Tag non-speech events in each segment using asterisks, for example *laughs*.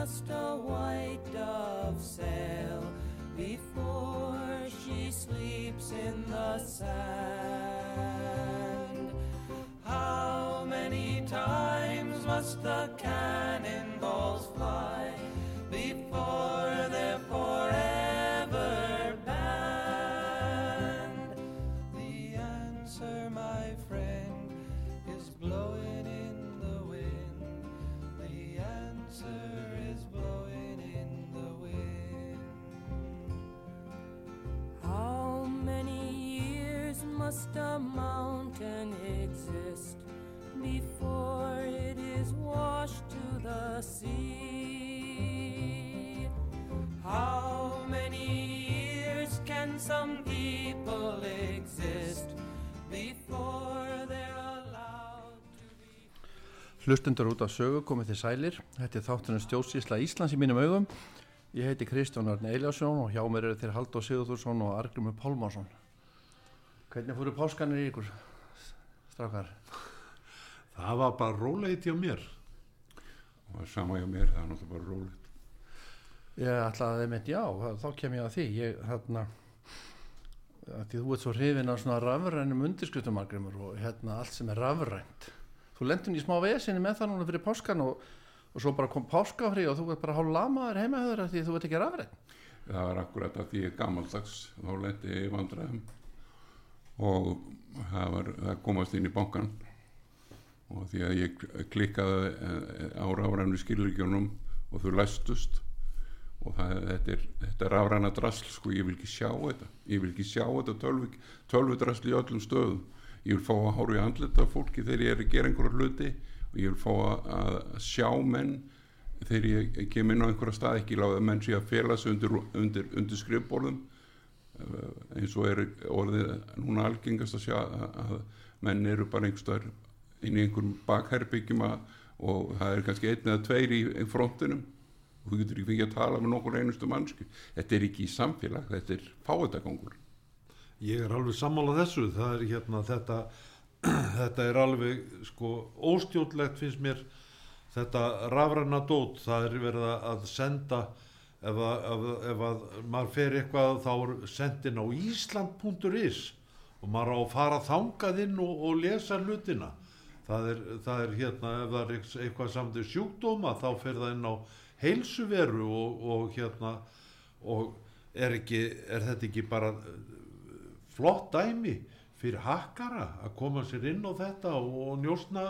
Must a white dove sail before she sleeps in the sand? How many times must the cannonballs fly before they're forever must a mountain exist before it is washed to the sea? How many years can some people exist before they're allowed to be? Hlustundur út af sögu komið til sælir. Þetta er þáttunum stjórnsísla Íslands í mínum augum. Ég heiti Kristján Arne Eiljásson og hjá mér eru þeir Haldur Sigurðursson og Argrymur Pálmarsson. Hvernig fóru páskanir í ykkur, strákar? Það var bara róleit hjá mér. og sama hjá mér, það er náttúrulega bara rólegt Ég ætlaði að mynd, já, þá kem ég að því. Ég, hérna, því þú ert svo hrifin af svona rafrænum undirskutum, Argrymur, og hérna allt sem er rafrænt. Þú lendin í smá vesinni með það núna fyrir páskan og, og svo bara kom páskafri og þú ert bara hálf lamaður heima því þú ert ekki rafrænt. það var akkurat að því ég er gammaldags þá lendi ég vandræðum og það, var, það komast inn í bankan og því að ég klikkaði eh, á rafrænu skilríkjónum og þau læstust. Og það, þetta er, er rafræna drasl sko, ég vil ekki sjá þetta. Ég vil ekki sjá þetta tölvu, tölvudrasl í öllum stöðum. Ég vil fá að horfa í andlita af fólki þegar ég er að gera einhverja hluti. Og ég vil fá að, að sjá menn þegar ég kem inn á einhverja stað. Ekki láða menn sé að fela sig undir, undir, undir skrifborðum. Eh, eins og er orðið núna algengast að sjá að, menn eru bara einhverstaðar inn í einhverjum bakherbyggjum og það er kannski einn eða tveir í, frontinum. Og þú getur ekki fengið að tala með nokkur einustu mannsku þetta er ekki í samfélag, þetta er fáetagangur Ég er alveg sammála þessu, það er hérna þetta, *clears throat* þetta er alveg sko óstjórnlegt finnst mér. Þetta rafræna dót, það er verið að senda ef að, ef, ef að maður fer eitthvað þá er sendin á Ísland.is og maður á að fara þangað inn og, og lesa hlutina. Það er, það er hérna ef það er eitthvað samt í sjúkdóma þá fer það inn á heilsuveru og, og hérna og er, ekki, er þetta ekki bara eh, flott dæmi fyrir hakkara að koma sér inn á þetta og njósna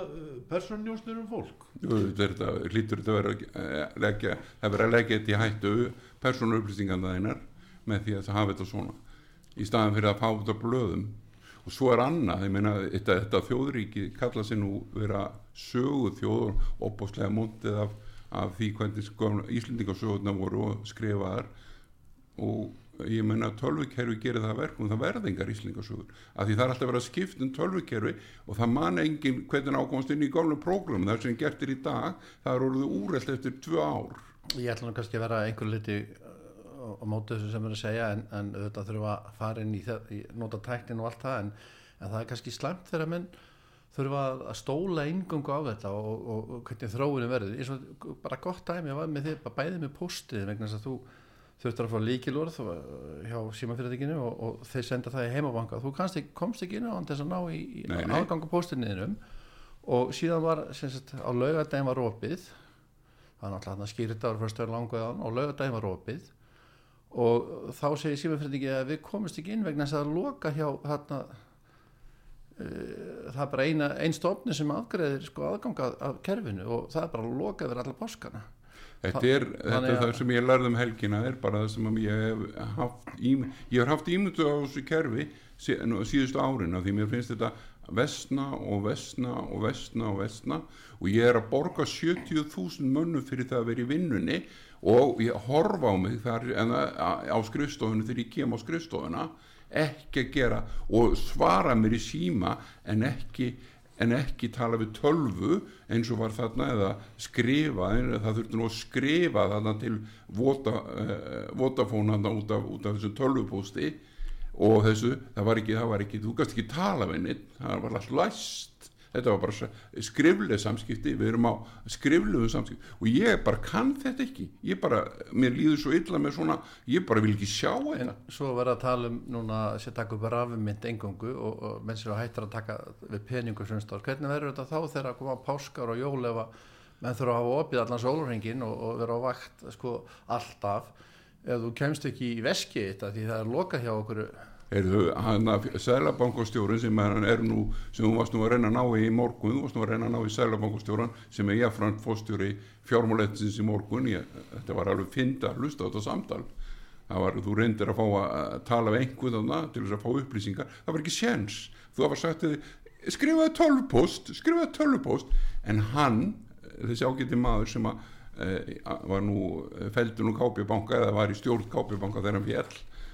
persónnjósnir um fólk? Þetta lítur þetta að vera að leggja, það vera að leggja þetta í hættu persónu upplýsingarna þeinar með því að það hafa þetta svona í staðan fyrir að fá þetta blöðum. Og svo er annað, ég meina þetta, þetta þjóðríki kalla sér nú vera sögu þjóður opbáslega múntið af, af því hvernig Íslendingasögurna voru skrifaðar. Og ég menna að tölvukerfi gerir það verkum það verðingar íslingasögur af því það er alltaf verið að skipta um tölvukerfi og það man engin hvernig ákomast inn í gálnum prógrum það sem gertir í dag það er orðið úrelt eftir tvö ár. Ég ætla nú kannski að vera einhver liti á móti þessu sem er að segja en, en auðvitað þurfa að fara inn í, í nota tæknin og allt það en, en það er kannski slæmt þegar menn þurfa að stóla ingöngu á þetta og, og, og hvernig þróunum verður. Bara gott dæmi að með þið bæðið með postið vegna þess að þú þurftur að fá líkilorð hjá símafyrirtækinu og, og þeir senda það í heimabanka. Þú ekki, komst ekki inn á hann til að ná í, í aðgangu postinniðinum og síðan var sagt, á laugadagin var opið. Það er náttúrulega skýrita ára fyrstöður languðan og laugadagin var opið. Og þá segir símafyrirtæki að við komist ekki inn vegna þess að loka hjá hérna uh, það er bara eina, ein stofni sem afgreðir sko aðganga af kerfinu og það er bara að loka yfir allar páskana Þetta er, þetta að- það sem ég lærði um helgina er bara það sem ég hef haft ég hef haft ímyndu á þessu kerfi síðustu árin af því mér finnst þetta vesna og vesna og vesna og vesna og ég er að borga 70.000 mönnum fyrir það að vera í vinnunni og ég horfa á mig þar en, að- á skrifstofunni þegar ég kem á skrifstofuna ekki að gera og svara mér í síma en ekki en ekki tala við tölvu eins og var þarna eða skrifa það þurfti nú að skrifa þarna til vota, uh, votafón þarna út út af þessum tölvupósti og þessu, það var ekki, það var ekki þú gast ekki tala við neitt, það var alltaf læst þetta var bara skriflega samskipti við erum á skriflegu samskipti. Og ég bara kann þetta ekki. Ég bara, mér líður svo illa með svona ég bara vil ekki sjá en þetta. svo verða að tala um núna að taka upp rafmynd engungu og, og menn sér að hættir að taka við peningu frumstáð, hvernig verður þetta þá þegar að koma páskar og jól ef að menn þurfa að hafa opið allan sólurhengin og, og vera á vakt sko alltaf? Ef þú kemst ekki í veski þetta því það er lokað hjá okkur hann að Sælabankastjórun sem er, er nú, sem hún varst nú að reyna að ná í morgun, þú varst nú að reyna að ná í Sælabankastjóran sem er jáfnframt fórstjóri fjármáleitsins í morgun, ég, þetta var alveg fynda að hlusta á þetta samtal, það var, þú reyndir að fá að tala við einhvern þarna til þess að fá upplýsingar, það var ekki séns, þú hafa sagt skrifaði tölvupost, skrifaði tölvupost, en hann, þessi ágæti maður sem að, e, var nú feldur nú Kápi banka eða var í stjórn Kápi banka þegar hann eh,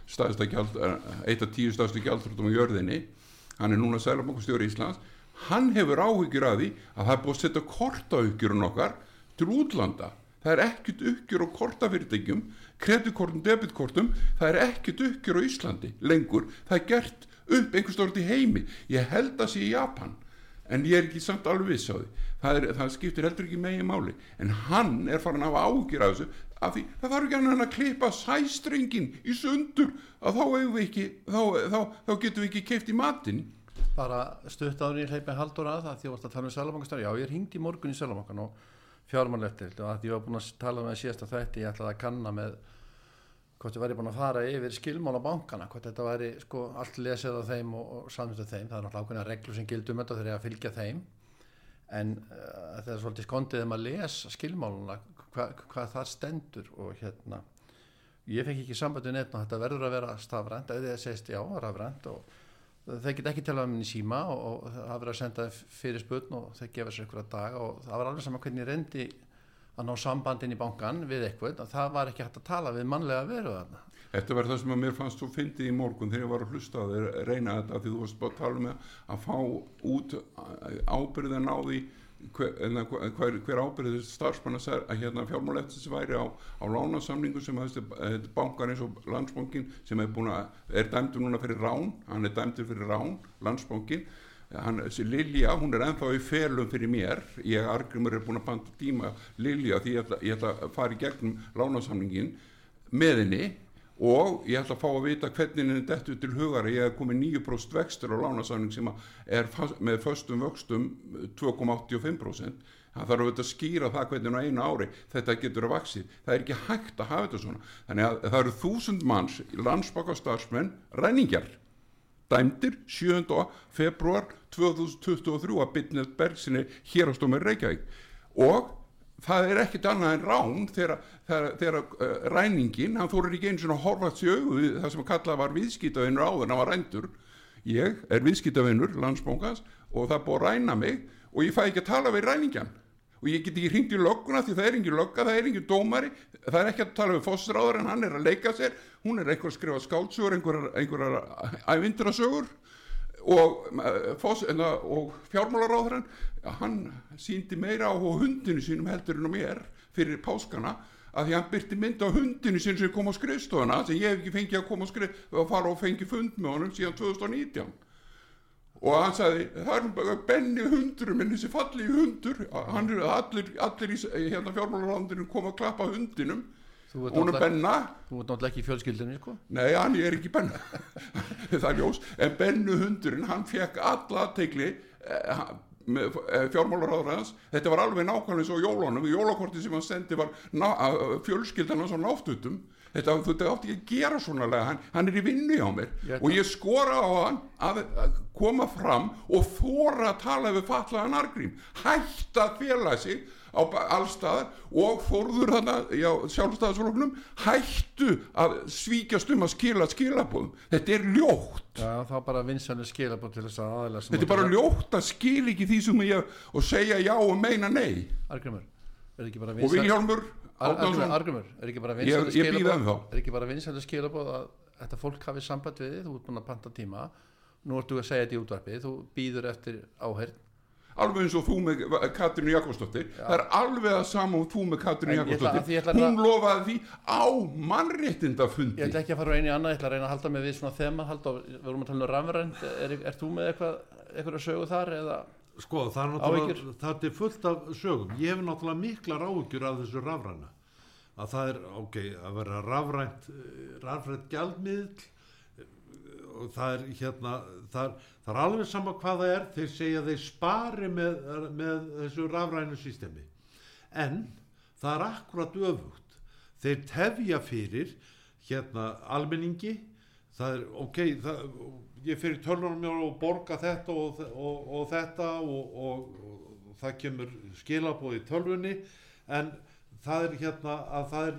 eitt af tíu staðstu gjaldþróttum á jörðinni hann er núna sælabokastjóri Íslands hann hefur áhyggjur að því að það er búið að setja kortauðgjurinn okkar til útlanda. Það er ekkert uppgjur á kortafyrirtækjum kreditkortum, debitkortum það er ekkert uppgjur á Íslandi lengur. Það er gert upp einhvers stort í heimi. Ég held að sé í Japan en ég er ekki samt alveg viss á því. Það, er, það skiptir heldur ekki megin máli. En hann er farin að hafa ágjur af þessu af því það þarf ekki annað að klippa sæstrengin í sundur að þá, eigum við ekki, þá, þá, þá getum við ekki keift í matinn. Bara stutt áður í hleypi haldur að það því að varst að tala um Sælabankastar já ég hingd í morgun í Sælabankan og fjármáleftir og að ég var búin að tala með síðasta þætti ég ætlaði að kanna með hvort ég væri búin að fara yfir skilmála bankana hvort þetta væri sko allt lesið af þeim og, og samvitt af þeim. Það er náttúrulega ákveðna reglur sem gildum þetta þegar ég að fylgja þeim en uh, það er svolítið skondið um að lesa skilmáluna hva, hvað það stendur og hérna ég fekk ekki sambandi neitt og þetta verður að vera stafrænt. Eða segist já, rafrænt og þeir geta ekki talað um henni síma og, það verður að senda fyrir spurn og þeir gefa sér einhverja dag og það var alveg saman hvernig ég reyndi að ná sambandin í bankan við eitthvað það var ekki hægt að tala við mannlega veru þarna Þetta var það sem að mér fannst svo fyndið í morgun þegar ég var að hlusta þeir reyna þetta því þú varst bara að tala um að fá út ábyrðin á því hver, hver, hver ábyrðið starfsmann að hérna fjármálættis væri á, á lánasamningu sem að þessi bankar eins og landsbankin sem er, að, er dæmdur núna fyrir rán hann er dæmdur fyrir rán, landsbankin hann, Lilja, hún er ennþá í felum fyrir mér, ég argrymur er búin að banta tíma Lilja því ég ætla, ég ætla að fara í gegnum lánasamningin með henni og ég ætla að fá að vita hvernig henni dettu til hugar að ég hef komið 9% vextur á lánasamning sem er með föstum vöxtum 2,85% það þarf auðvitað að skýra það hvernig á einu ári þetta getur að vaksi það er ekki hægt að hafa þetta svona. Þannig að það eru þúsund manns landsbakastarsmenn ræningjar dæmdir 7. februar 2023 að bytnið Bergsinni hér á stómið Reykjavík. Og það er ekkit annað en rán þegar, þegar, þegar uh, ræningin, hann þórir ekki eins og horfast í við það sem að kalla var viðskýtavinnur áður hann var rændur. Ég er viðskýtavinnur landsbóngas og það búið að ræna mig og ég fæ ekki að tala við ræningjan og ég get ekki hringt í lögguna því það er engin lögga, það er engin dómari það er ekki að tala við fósstráður en hann er að leika sér hún er eitthvað að skrifa skáldsögur einhverjar, ævindrasögur og, uh, og fjármálaráðurinn hann síndi meira á hundinu sínum heldur en á mér fyrir páskana að því hann byrti mynd á hundinu sín sem kom á skrifstofuna sem ég hef ekki fengið að koma á skrif og fara og fengi fund með honum síðan 2019 og hann sagði það er benni hundurum en þessi falli hundur. Hann allir, allir í hérna fjármálaráðundinu koma að klappa hundinum hún er benna. Þú ert náttúrulega ekki í fjölskyldunni sko. Nei, hann er ekki benna. *laughs* Það er ljós, en bennu hundurinn hann fekk alla aðtegli eh, eh, fjármálaráður hans. Þetta var alveg nákvæmlega svo jólunum. Jólakorti sem hann sendi var ná, fjölskyldan hans á náttutum þetta, þetta átti ekki að gera svona lega hann, hann er í vinnu hjá mér. Ég og ég skora á hann að, að koma fram og þóra að tala við fatlaðan argrím hætt að fela sig á allstaðar og fórður þarna já, sjálfstæðisfloknum hættu að svíkjast um að skila skilabóðum þetta er ljótt. Já, þá bara vinsælu skilabóð til þess að aðeila þetta er bara ljótt að skil ekki því sem ég og segja já og meina nei. Argrymur, er ekki bara og vinsælu Vilhjálmur Árnason. Argrymur, er ekki bara bíð skilabóð er að þetta fólk hafi samband við þú ert búin að panta tíma. Nú ertu að segja þetta í útvarpi. Þú býður eftir áheyrn alveg eins og þú með Katrínu Jakobsdóttir. Það er alveg að sama og þú með Katrínu Jakobsdóttir. að- hún lofaði því á mannréttindafundi. Ég ætla ekki að fara úr einu í annað, ég ætla að reyna að halda mig við svona þema, halda, við vorum að tala um rafrænt, er, er þú með eitthvað, eitthvað sögu þar eða, Sko, það er náttúrulega, það er fullt af sögum. Ég hef náttúrulega miklar áhugjur af þessu rafræna. Að það er, ok, að vera rafrænt, eh, rafrænt gjaldmiðl það er hérna, það er, það er alveg sama hvað það er, þeir segja þeir spari með, með þessu rafrænu sístemi. En það er akkurat öfugt. Þeir tefja fyrir hérna almenningi, það er, ok, það, ég fyrir tölunum mér og borga þetta og, og, og þetta og, og það kemur skilabóð í tölvunni en það er hérna að það er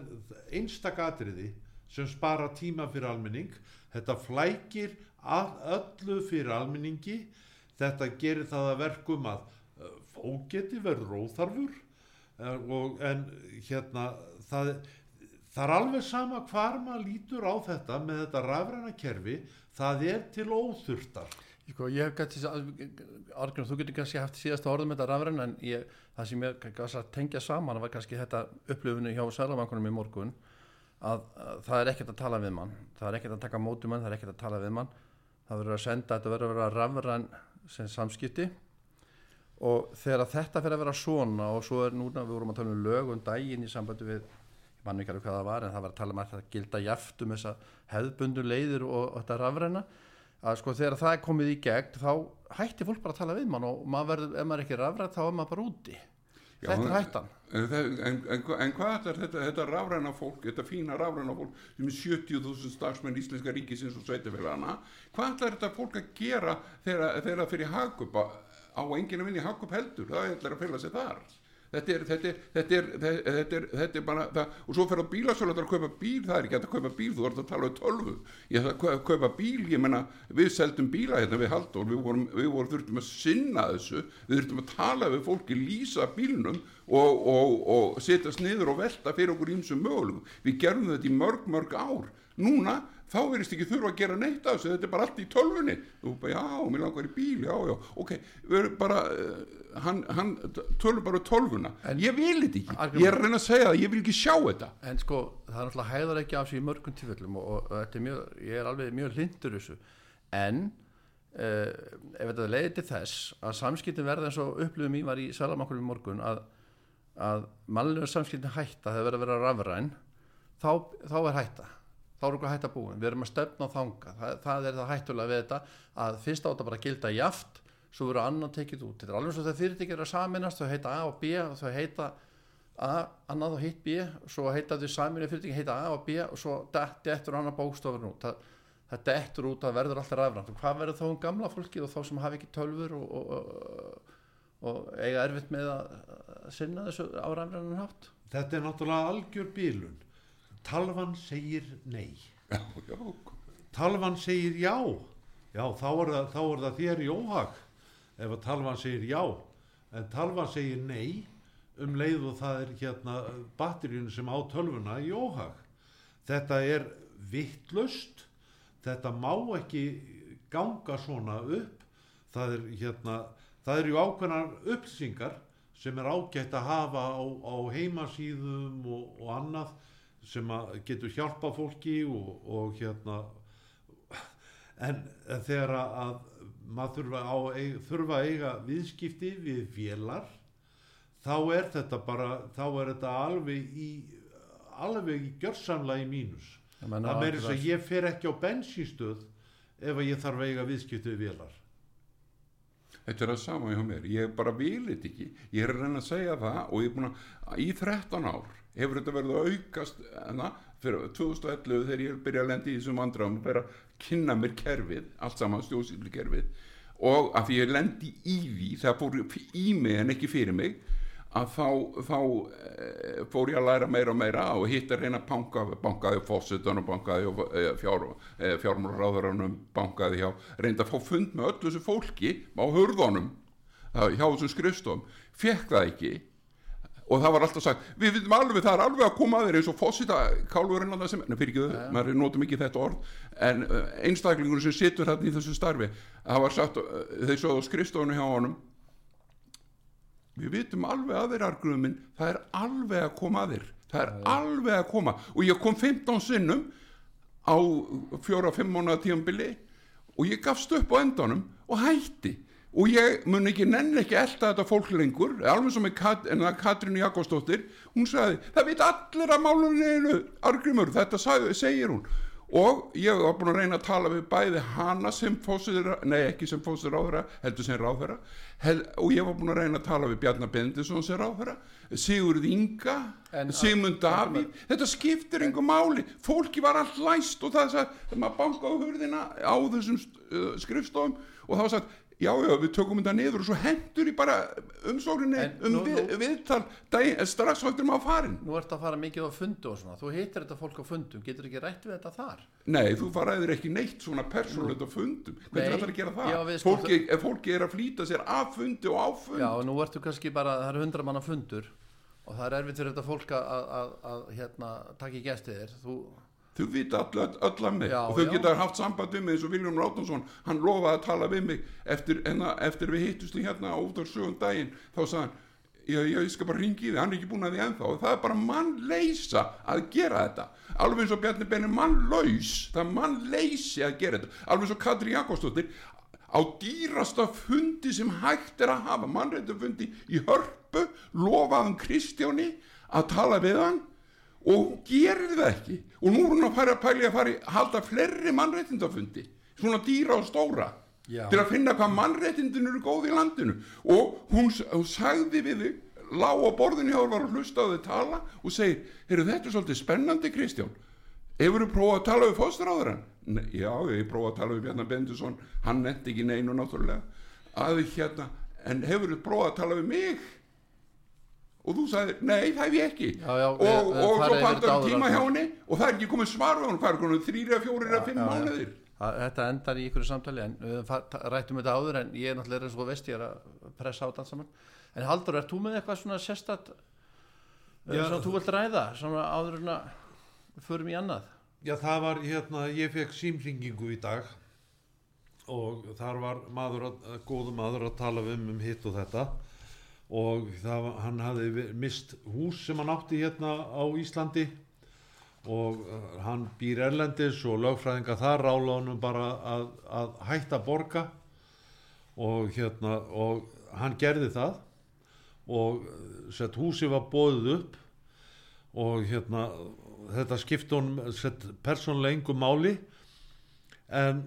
einstakatriði sem spara tíma fyrir almenning þetta flækir öllu fyrir almenningi. Þetta gerir það að verkum að uh, fógeti verður óþarfur uh, og, en hérna það, það er alveg sama hvar maður lítur á þetta með þetta rafræna kerfi það er til óþurftar. Sko, ég hef gæti, Argrym, þú getur kannski haft síðasta orðum þetta rafræn, en ég, það sem ég kannski að tengja saman var kannski þetta upplifinu hjá Sælamankunum í morgun, að, að það er ekkert að tala við mann, það er ekkert að taka móti mann, það er ekkert að tala við mann, það verður að senda, þetta verður að vera rafræn sem samskipti. Og þegar þetta fyrir að vera svona og svo er núna, við vorum að tala um lög um daginn í sambandi við ég mann ekki alveg hvað það var en það var að tala um að það gilda jaft um þessa hefðbundu leiðir og, og þetta rafræna að sko þegar það er komið í gegn þá hætti fólk bara að tala við mann og maður verður, ef maður er ekki rafrænt þá er maður bara úti Já, þetta er hættan. En, en, en, en hvað er þetta, þetta rafræna fólk, þetta fína rafræna fólk sem er 70.000 starfsmenn Íslenska ríkisins og sveitafélagana, hvað er þetta fólk að gera þegar það fyrir hagkup? Á enginn að vinna í hagkup heldur, það er að fela sig þar. Þetta er, þetta er, þetta er, þetta er, þetta er bara, það, og svo fyrir á bílasölu að kaupa bíl, það er ekki að kaupa bíl, þú ert að tala um tölvu, ég ætla að kau- kaupa bíl, ég menna, við seldum bíla hérna við Halldór, við vorum, við vorum þurftum að sinna þessu, við þurftum að tala við fólki, lýsa bílnum og, og, og setjast niður og velta fyrir okkur ímsum mögulegum, við gerum þetta í mörg, mörg ár, núna, þá verðist ekki þurfa að gera neitt af þessu, þetta er bara allt í tölvunni, þú bara, já, mér langar í bíl, já, já, ok, við erum bara, uh, hann, hann tölur bara tölvuna, En- ég vil þetta ekki, Argrím- ég er að reyna að segja það, ég vil ekki sjá þetta, en sko það er náttúrulega hæðar ekki af sig í mörgum tilfellum og, og, og þetta er mjög, ég er alveg mjög hlindur þessu. En uh, ef þetta leiði til þess að samskiptin verða eins og upplifum í var í Sælamankur í morgun að, að mannlega samskiptin hætta þegar verða að vera rafræn þá, þá er hætta þá er okkur hætta búin, við erum að stefna þanga það, það er það hættulega við þetta að fyrst átt að bara gilda jaft svo verður annan tekið út, þetta er alveg svo þegar fyrirtækir eru að saminast, þau heita A og B og þau heita A, annað og hitt B svo heita þau saminu fyrirtæki heita A og B og svo detti eftir annar bókstofur út. Það, það dettur út að verður alltaf rafrænt. Og hvað verður þá um gamla fólkið og þá sem hafa ekki tölfur og, og, og, og eiga erfitt með að að sinna þessu á rafrænan hátt? Þetta er náttúrulega algjör bílun talvan segir nei. Já, já, talvan segir já. Já þá er það, þá er það þér í óhag ef að talvan segir já. En talvan segir nei um leið og það er hérna batteríun sem á tölvuna í óhag. Þetta er vittlust þetta má ekki ganga svona upp. Það er hérna það eru ákveðnar upplýsingar sem er ágætt að hafa á, á heimasíðum og, og annað sem að getur hjálpa fólki og, og hérna en þegar að maður þurfa, á, eig- þurfa að eiga viðskipti við vélar þá er þetta bara þá er þetta alveg í alveg í gjörsamlega í mínus það meiri það þess er- að ég fer ekki á bensínstöð ef að ég þarf að eiga viðskipti við vélar þetta er það sama hjá mér, ég bara vil þetta ekki, ég er að reyna að segja það og ég er búin að, í 13 ár hefur þetta verið að aukast, enna, fyrir 2011 þegar ég byrja að lenda í þessum vandræðum og fyrir að kynna mér kerfið allt saman stjórnsýslu kerfið og að því ég lendi í því það fór í mig en ekki fyrir mig að þá, þá e, fór ég að læra meira og meira og hitt að reyna banka, bankaði fósitunum, bankaði e, fjár, e, fjármálaráðurunum, bankaði hjá, reynda að fá fund með öllu þessu fólki á hurðunum það- hjá þessum skrifstofum, fekk það ekki. Og það var alltaf sagt, við vitum alveg það er alveg að koma að þér eins og fósita kálfurinn að það sem, en fyrir ekki þau, maður notum ekki þetta orð. En einstaklingur sem situr þarna í þessu starfi, það var sagt þeir svo á skrifstofunni hjá honum við vitum alveg að þeir arguðum minn, það er alveg að koma að þér. Það er alveg að koma. Og ég kom 15 sinnum á fjóra-fimm mánuða tíðanbili og ég gafst upp á endanum og hætti. Og ég mun ekki nenni ekki elda þetta fólk lengur. Alveg sem Kat, Katrín Jakobsdóttir. Hún sagði, það veit allir að máluninu argumur, þetta sagði, segir hún og ég var búin að reyna að tala við bæði hana sem fósir nei ekki sem fósir ráðherra, heldur sem ráðherra. Hel, og ég var búin að reyna að tala við Bjarnar Bendisson sem ráðherra Sigurð Inga, En- Sigmund Davíð. þetta skiptir einhver máli. Fólki var allt læst og það sagði, þegar maður bankaði á hurðina á þessum uh, skrifstofum og það var sagt já, já, við tökum þetta niður og svo hendur í bara umsókninni En um nú- við, nú- viðtal daginn, strax væntur maður farin Nú ert að fara mikið á fundu og svona, þú hittir þetta fólk á fundum, getur ekki rætt við þetta þar? Nei, þú faraðir ekki neitt svona persónulegt á fundum. Hvernig ætlar að gera það? já, fólki, ef fólki er að flýta sér af fundi og á fund. Já, og nú ertu kannski bara, það eru hundra manna fundur og það er erfitt fyrir þetta fólk að, að, að, að hérna, taka í gestið þér, þú, Þau vita öll, af mig Já, og þau já. geta haft samband við mig eins og Viljum Ráttansson, hann lofaði að tala við mig eftir, enna, eftir við hittustum hérna á út á sögum daginn, þá sagði hann, já, ég skal bara ringi í þig, hann er ekki búin að því ennþá. Og það er bara mannleysa að gera þetta. Alveg eins og Bjarni Benni mannlaus. Það er mannleysi að gera þetta. Alveg eins og Katri Jakobsdóttir á dýrasta fundi sem hægt er að hafa mannreitum fundi í hörpu lofaðum Kristjáni að tala við hann og hún gerir það ekki og nú er hún að fara að pæli að fara í halda fleiri mannreitindafundi svona dýra og stóra Já. til að finna hvað mannreitindin eru góð í landinu og hún, hún sagði við þig lá á borðinu hjá þér var að hlusta á þau tala og segir, heyrðu þetta er svolítið spennandi Kristján hefur þú prófað að tala við fóstaráðurann? Já, ég prófað að tala við Bjarnar Bendusson hann nefndi ekki neinu náttúrulega að hérna, en hefur þú prófað að tala við mig? Og þú sagðir, nei það hef ég ekki Já, já, og, við- við og svo áður, tíma hjá henni og það er ekki komið svar við hann það er komið þrýra, fjórir eða fimm mánuðir þetta endar í ykkur samtali en við ta- rættum þetta áður en ég er náttúrulega eins og veist, ég er að pressa á þetta allt saman. En Haldur, ert þú með eitthvað svona sérstætt Já. sem þú vilt ræða, svona áður en að við förum í annað? Já, það var hérna, ég fekk símringingu í dag og þar var maður, að, góðu maður að tala um, um hitt og þetta og það, hann hafði mist hús sem hann átti hérna á Íslandi. Og uh, hann býr erlendis og lögfræðinga þar rála honum bara að, að hætta borga. Og hérna og hann gerði það. Og uh, sett húsi var bóðið upp. Og hérna þetta skipti honum sett persónulega engu máli. En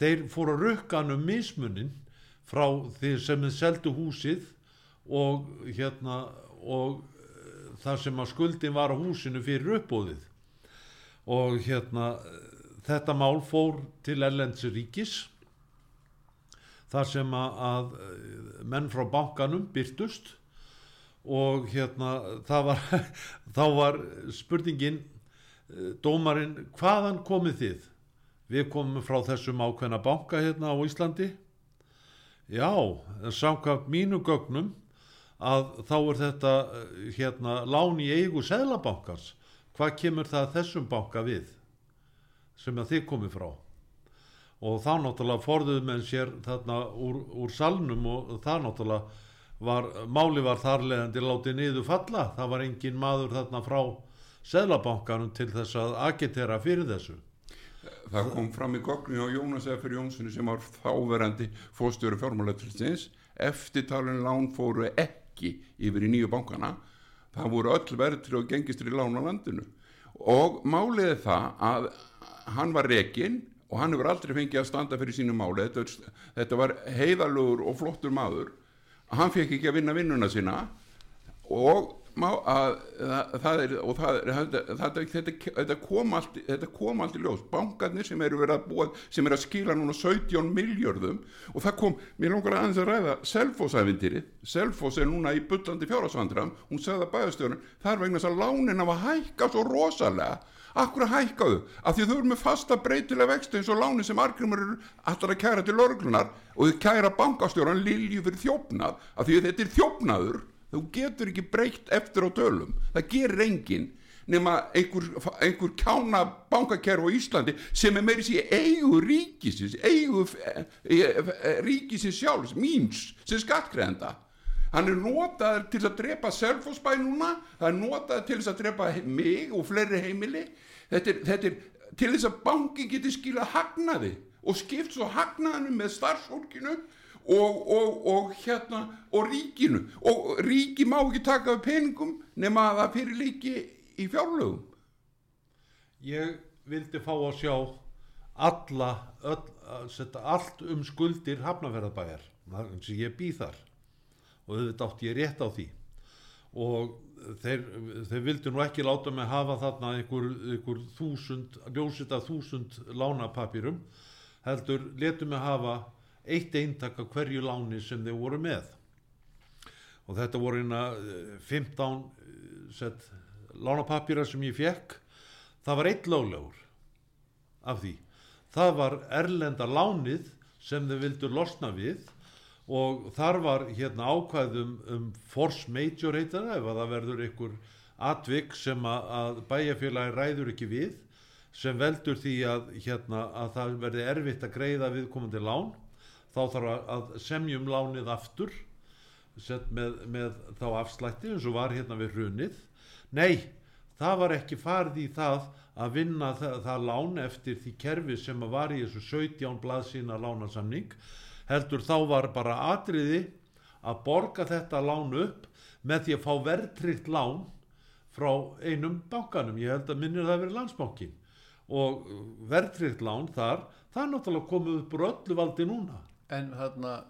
þeir fóru að rukka hann um mismunin frá því sem þið seldu húsið og hérna og eh, það sem að skuldin var á húsinu fyrir uppbóðið og hérna þetta mál fór til Erlends ríkis þar sem að, eh, menn frá bankanum byrtust og hérna var, *laughs* þá var spurningin eh, dómarinn hvaðan komið þið? Við komum frá þessum ákveðna banka hérna á Íslandi. Já, samkvæmt mínu gögnum að þá er þetta eh, hérna lán í eigu seðlabankans. Hvað kemur það þessum banka við sem að þið komið frá? Og þá náttúrulega forðuðu menn sér þarna úr, úr salnum og það náttúrulega var, máli var þarlegandi látið niður falla, það var engin maður þarna frá seðlabankanum til þess að agitera fyrir þessu. Það kom fram í gogni á Jónas Effer Jónssoni sem var þáverandi fórstjóri fjármálatilsins eftirtalin lán fóru ekki yfir í nýju bankana. Það voru öll verðtri og gengistri lán á landinu. Og málið er það að hann var rekinn og hann hefur aldrei fengið að standa fyrir sínu máli. Þetta, þetta var heiðalugur og flottur maður. Hann fekk ekki að vinna vinnuna sína og má, að, það, er og það er, þetta, þetta, kom allt þetta kom allt í ljós, bankarnir sem eru verið að búa, sem eru að skila núna 17 miljörðum og það kom mér langar aðeins að ræða Selfoss-ævindýrið Selfoss er núna í bullandi fjárhagsvandram hún sagði að bæðastjórun, það er vegna þess að lánin hafa hækkað svo rosalega. Akkur að hækkaðu, af því þau eru með fasta breytilega vexti eins og láni sem argrymur eru allar að kæra til örglunar og þau kæra bankastjóran lilju fyrir þjófnað, af því að þetta er þjófnaður, þú getur ekki breytt eftir á tölum, það gerir enginn nema einhver, einhver kjána bankakerf á Íslandi sem er meiri sér eigu ríkisins, eigu e, e, e, ríkisins sjálfs, míns, sem skattgreðenda hann er notaður til að drepa selfosbæ núna, það er notaður til að drepa mig og fleiri heimili. Þetta er, þetta er til þess að banki geti skila hagnaði og skipt svo hagnaðinu með starfsfólkinu og, og, og hérna og ríkinu. Og ríki má ekki taka við peningum nema að það fyrir líki í fjárlögum. Ég vildi fá að sjá alla, öll, allt um skuldir hafnaferðabæjar, ég býð þar. Og auðvitað átti ég rétt á því. Og þeir, þeir vildi nú ekki láta mig hafa þarna einhver, einhver þúsund, ljósita þúsund lánapapýrum heldur letu mig hafa eitt eintak af hverju láni sem þeir voru með. Og þetta voru eina 15 eh, sett lánapapýra sem ég fekk það var eitt löglegur af því. Það var erlenda lánið sem þau vildu losna við og þar var hérna ákvæðum um force major heitir það ef að það verður einhver atvik sem að bæjarfélagi ræður ekki við sem veldur því að, hérna, að það verði erfitt að greiða viðkomandi lán þá þarf að, semjum lánið aftur með, með þá afslætti eins og var hérna við hrunið. Nei, það var ekki farið í það að vinna það, það lán eftir því kerfi sem var í þessu 17 blaðsína lánasamning heldur þá var bara atriði að borga þetta lán upp með því að fá verðtrygt lán frá einum bankanum, ég held að minnir það að vera landsbankin og verðtrygt lán þar, það er náttúrulega komið upp úr öllu valdi núna En uh,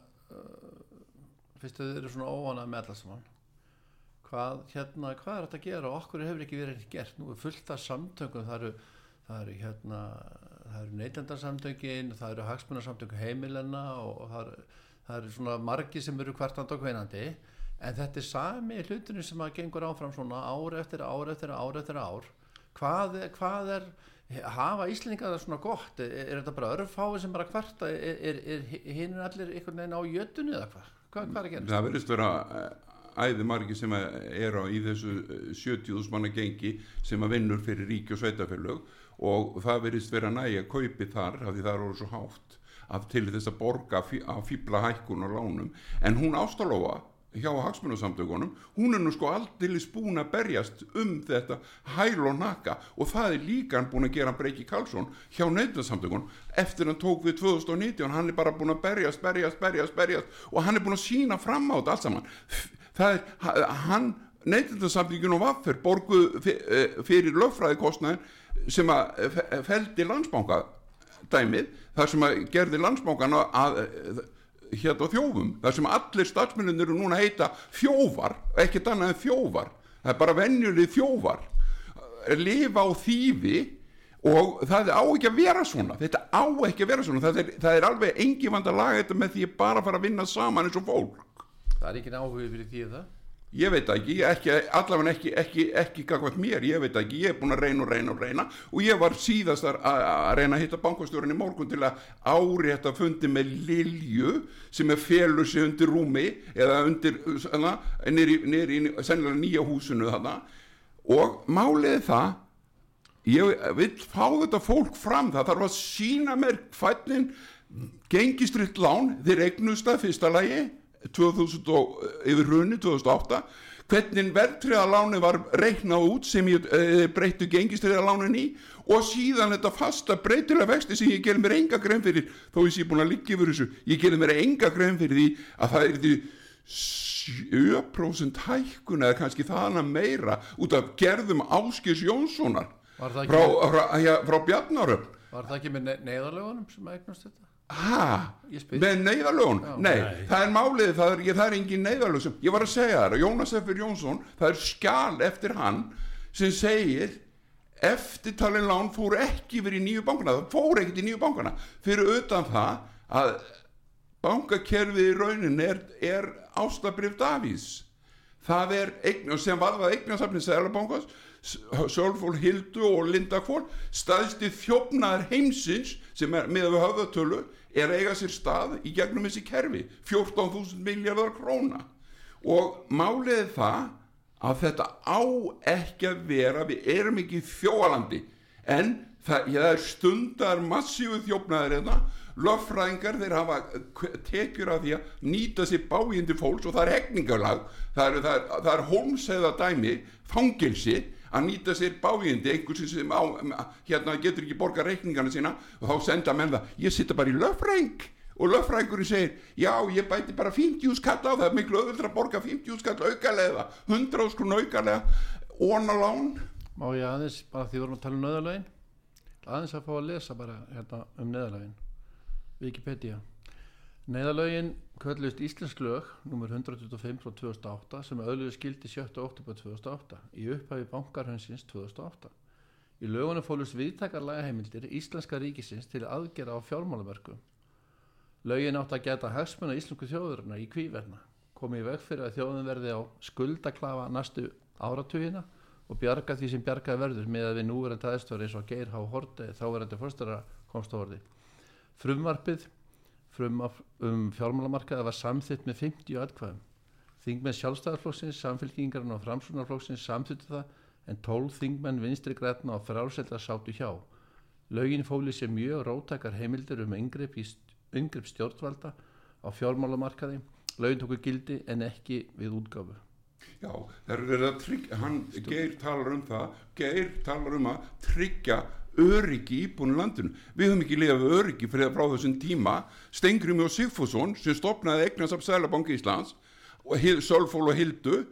fyrst að þið eru svona óvanað með allar saman? Hvað, hérna, hvað er þetta að gera? Og okkur hefur ekki verið gert. Nú er fullt af samtöngum það eru, það eru hérna eru neytendarsamtöngin, það eru hagsmunarsamtöngin heimilenna og það eru, það eru svona margi sem eru hvertand og hveinandi en þetta er sami hlutinu sem að gengur áfram svona ár eftir ár eftir ár eftir ár. Hvað hvað er hafa Íslinga það svona gott? Er, er þetta bara örfái sem bara hverta er, er, er hinn allir einhvern veginn á jötunni eða hvað, hvað, hvað er gera það verðist vera æði margi sem eru í þessu 70.000 manna gengi sem að vinnur fyrir ríki og sveitafélög og það verðist vera nægi að kaupi þar af því það eru svo hátt af til þess að borga á fýbla hækkun og lánum. En hún ástalofa hjá hagsmunasamtökunum hún er nú sko aldrei búin að berjast um þetta hæl og naka og það er líka hann búin að gera Breiki Karlsson hjá neytunarsamtökunum eftir hann tók við 2019 hann er bara búin að berjast, berjast, berjast, berjast og hann er búin að sína fram á þetta allt saman. Það er, hann neytunarsamtökunum vaffer borguð fyrir lögfræðikostnaðin sem að feldi landsbánka dæmið þar sem að gerði landsbánkan að hérna þjófum þar sem allir starfsmennir eru núna að heita þjófar, ekkert annað en þjófar. Það er bara venjulegi þjófar. Lifa á þýfi og það á ekki að vera svona. Þetta á ekki að vera svona. Það er, það er alveg engi vand að laga þetta með því bara að fara að vinna saman eins og fólk. Það er ekki áhugið fyrir því það ég veit ekki, ekki allavega ekki, ekki, ekki gagvært mér, ég veit ekki, ég er búin að reyna og reyna og reyna og ég var síðast að, að reyna að hitta bankastjórun í morgun til að ári þetta fundi með Lilju sem er félur sig undir rúmi eða undir, nýri í sennilega nýja húsinu þarna. Og máliði það ég vil fá þetta fólk fram það þarf að sína mér fætnin gengistritt lán þeir eignust að fyrsta lagi 2000 og, yfir hrunni 2008 hvernig verðtriðaláni var reiknað út sem ég e, breyttu gengistriðalánin í og síðan þetta fasta breytilega vexti sem ég gerði mér enga grein fyrir þó ég sé búin að liggja yfir þessu ég gerði mér enga grein fyrir því að það er því 7% hækkun eða kannski þaðan meira út af gerðum Áskis Jónssonar frá, frá, frá, frá Bjarnaröfn Var það ekki með ne neyðarlegunum sem eignast þetta? Spyr. með neyðalögun nei, Nei. það er málið, það er, það er engin neyðalög sem, ég var að segja það, Jónas F. Jónsson það er skjal eftir hann sem segir eftirtalin lán fóru ekki verið í nýju bankana það fóru ekkert í nýju bankana fyrir utan það að bankakerfið í raunin er, er ástabrif Davís það er eign, sem varðað eignasafni Sælabankans, Sölfól Hildu og Linda Kvól staðsti þjófnaðar heimsins sem er með við höfðatölu er eiga sér stað í gegnum þessi kerfi 14.000 miljardar króna. Og málið er það að þetta á ekki að vera við erum ekki í þjóalandi en það, það er stundar massífu þjófnaðar hérna. Löffræðingar þeir hafa tekjur af því að nýta sér bájindi fólks og það er hegningalag það er, er, er holmseða dæmi fangilsi að nýta sér bájindi einhversin sem á, hérna getur ekki borga reikningana sína og þá senda menn það. Ég sitta bara í löffræðing og löffræðingurinn segir já ég bæti bara 50 skall á það miklu öðvöldra borga 50 skall aukalega 100 skrún aukalega ónalán Má ég aðeins, bara því við vorum að tala um nöðalögin aðeins að fá að lesa bara hérna um nöðalögin Wikipedia Neyðalögin köllust Íslensk lög nr. 125 frá 2008 sem öðluðu skildi 7. oktober 2008 í upphæfi bankarhönsins 2008 Í lögunum fólust viðtakar lagaheimildir Íslenska ríkisins til aðgera á fjármálaverku Lögin átt að geta hagsmuna íslensku þjóðurina í kvíverna komið í veg fyrir að þjóðin verði á skuldaklafa næstu áratugina og bjarga því sem bjargaði verður með að við núverandi aðstöður eins og Geir H. Horte þáverandi fórstara komst á orði. Frumvarpið frumvarp um fjármálamarkaða var samþitt með 50 atkvæðum. Þingmenn sjálfstæðarflokksins, samfélkingarinn og framsunarflokksins samþittu það en 12 þingmenn vinstri grætna og frálsælda sátu hjá. Lögin fóli sér mjög róttakar heimildir um yngripp stjórnvalda á fjármálamarkaði. Lögin tóku gildi en ekki við útgáfu. Já, það er að tryggja, hann, Geir talar um það, Geir talar um að tryggja öryggi íbúinu landinu. Við höfum ekki lifað við öryggi fyrir frá þessum tíma. Stengrimi og Sigfússon sem stopnaði eignast af Sælabanki Íslands Sölfól og Hildu,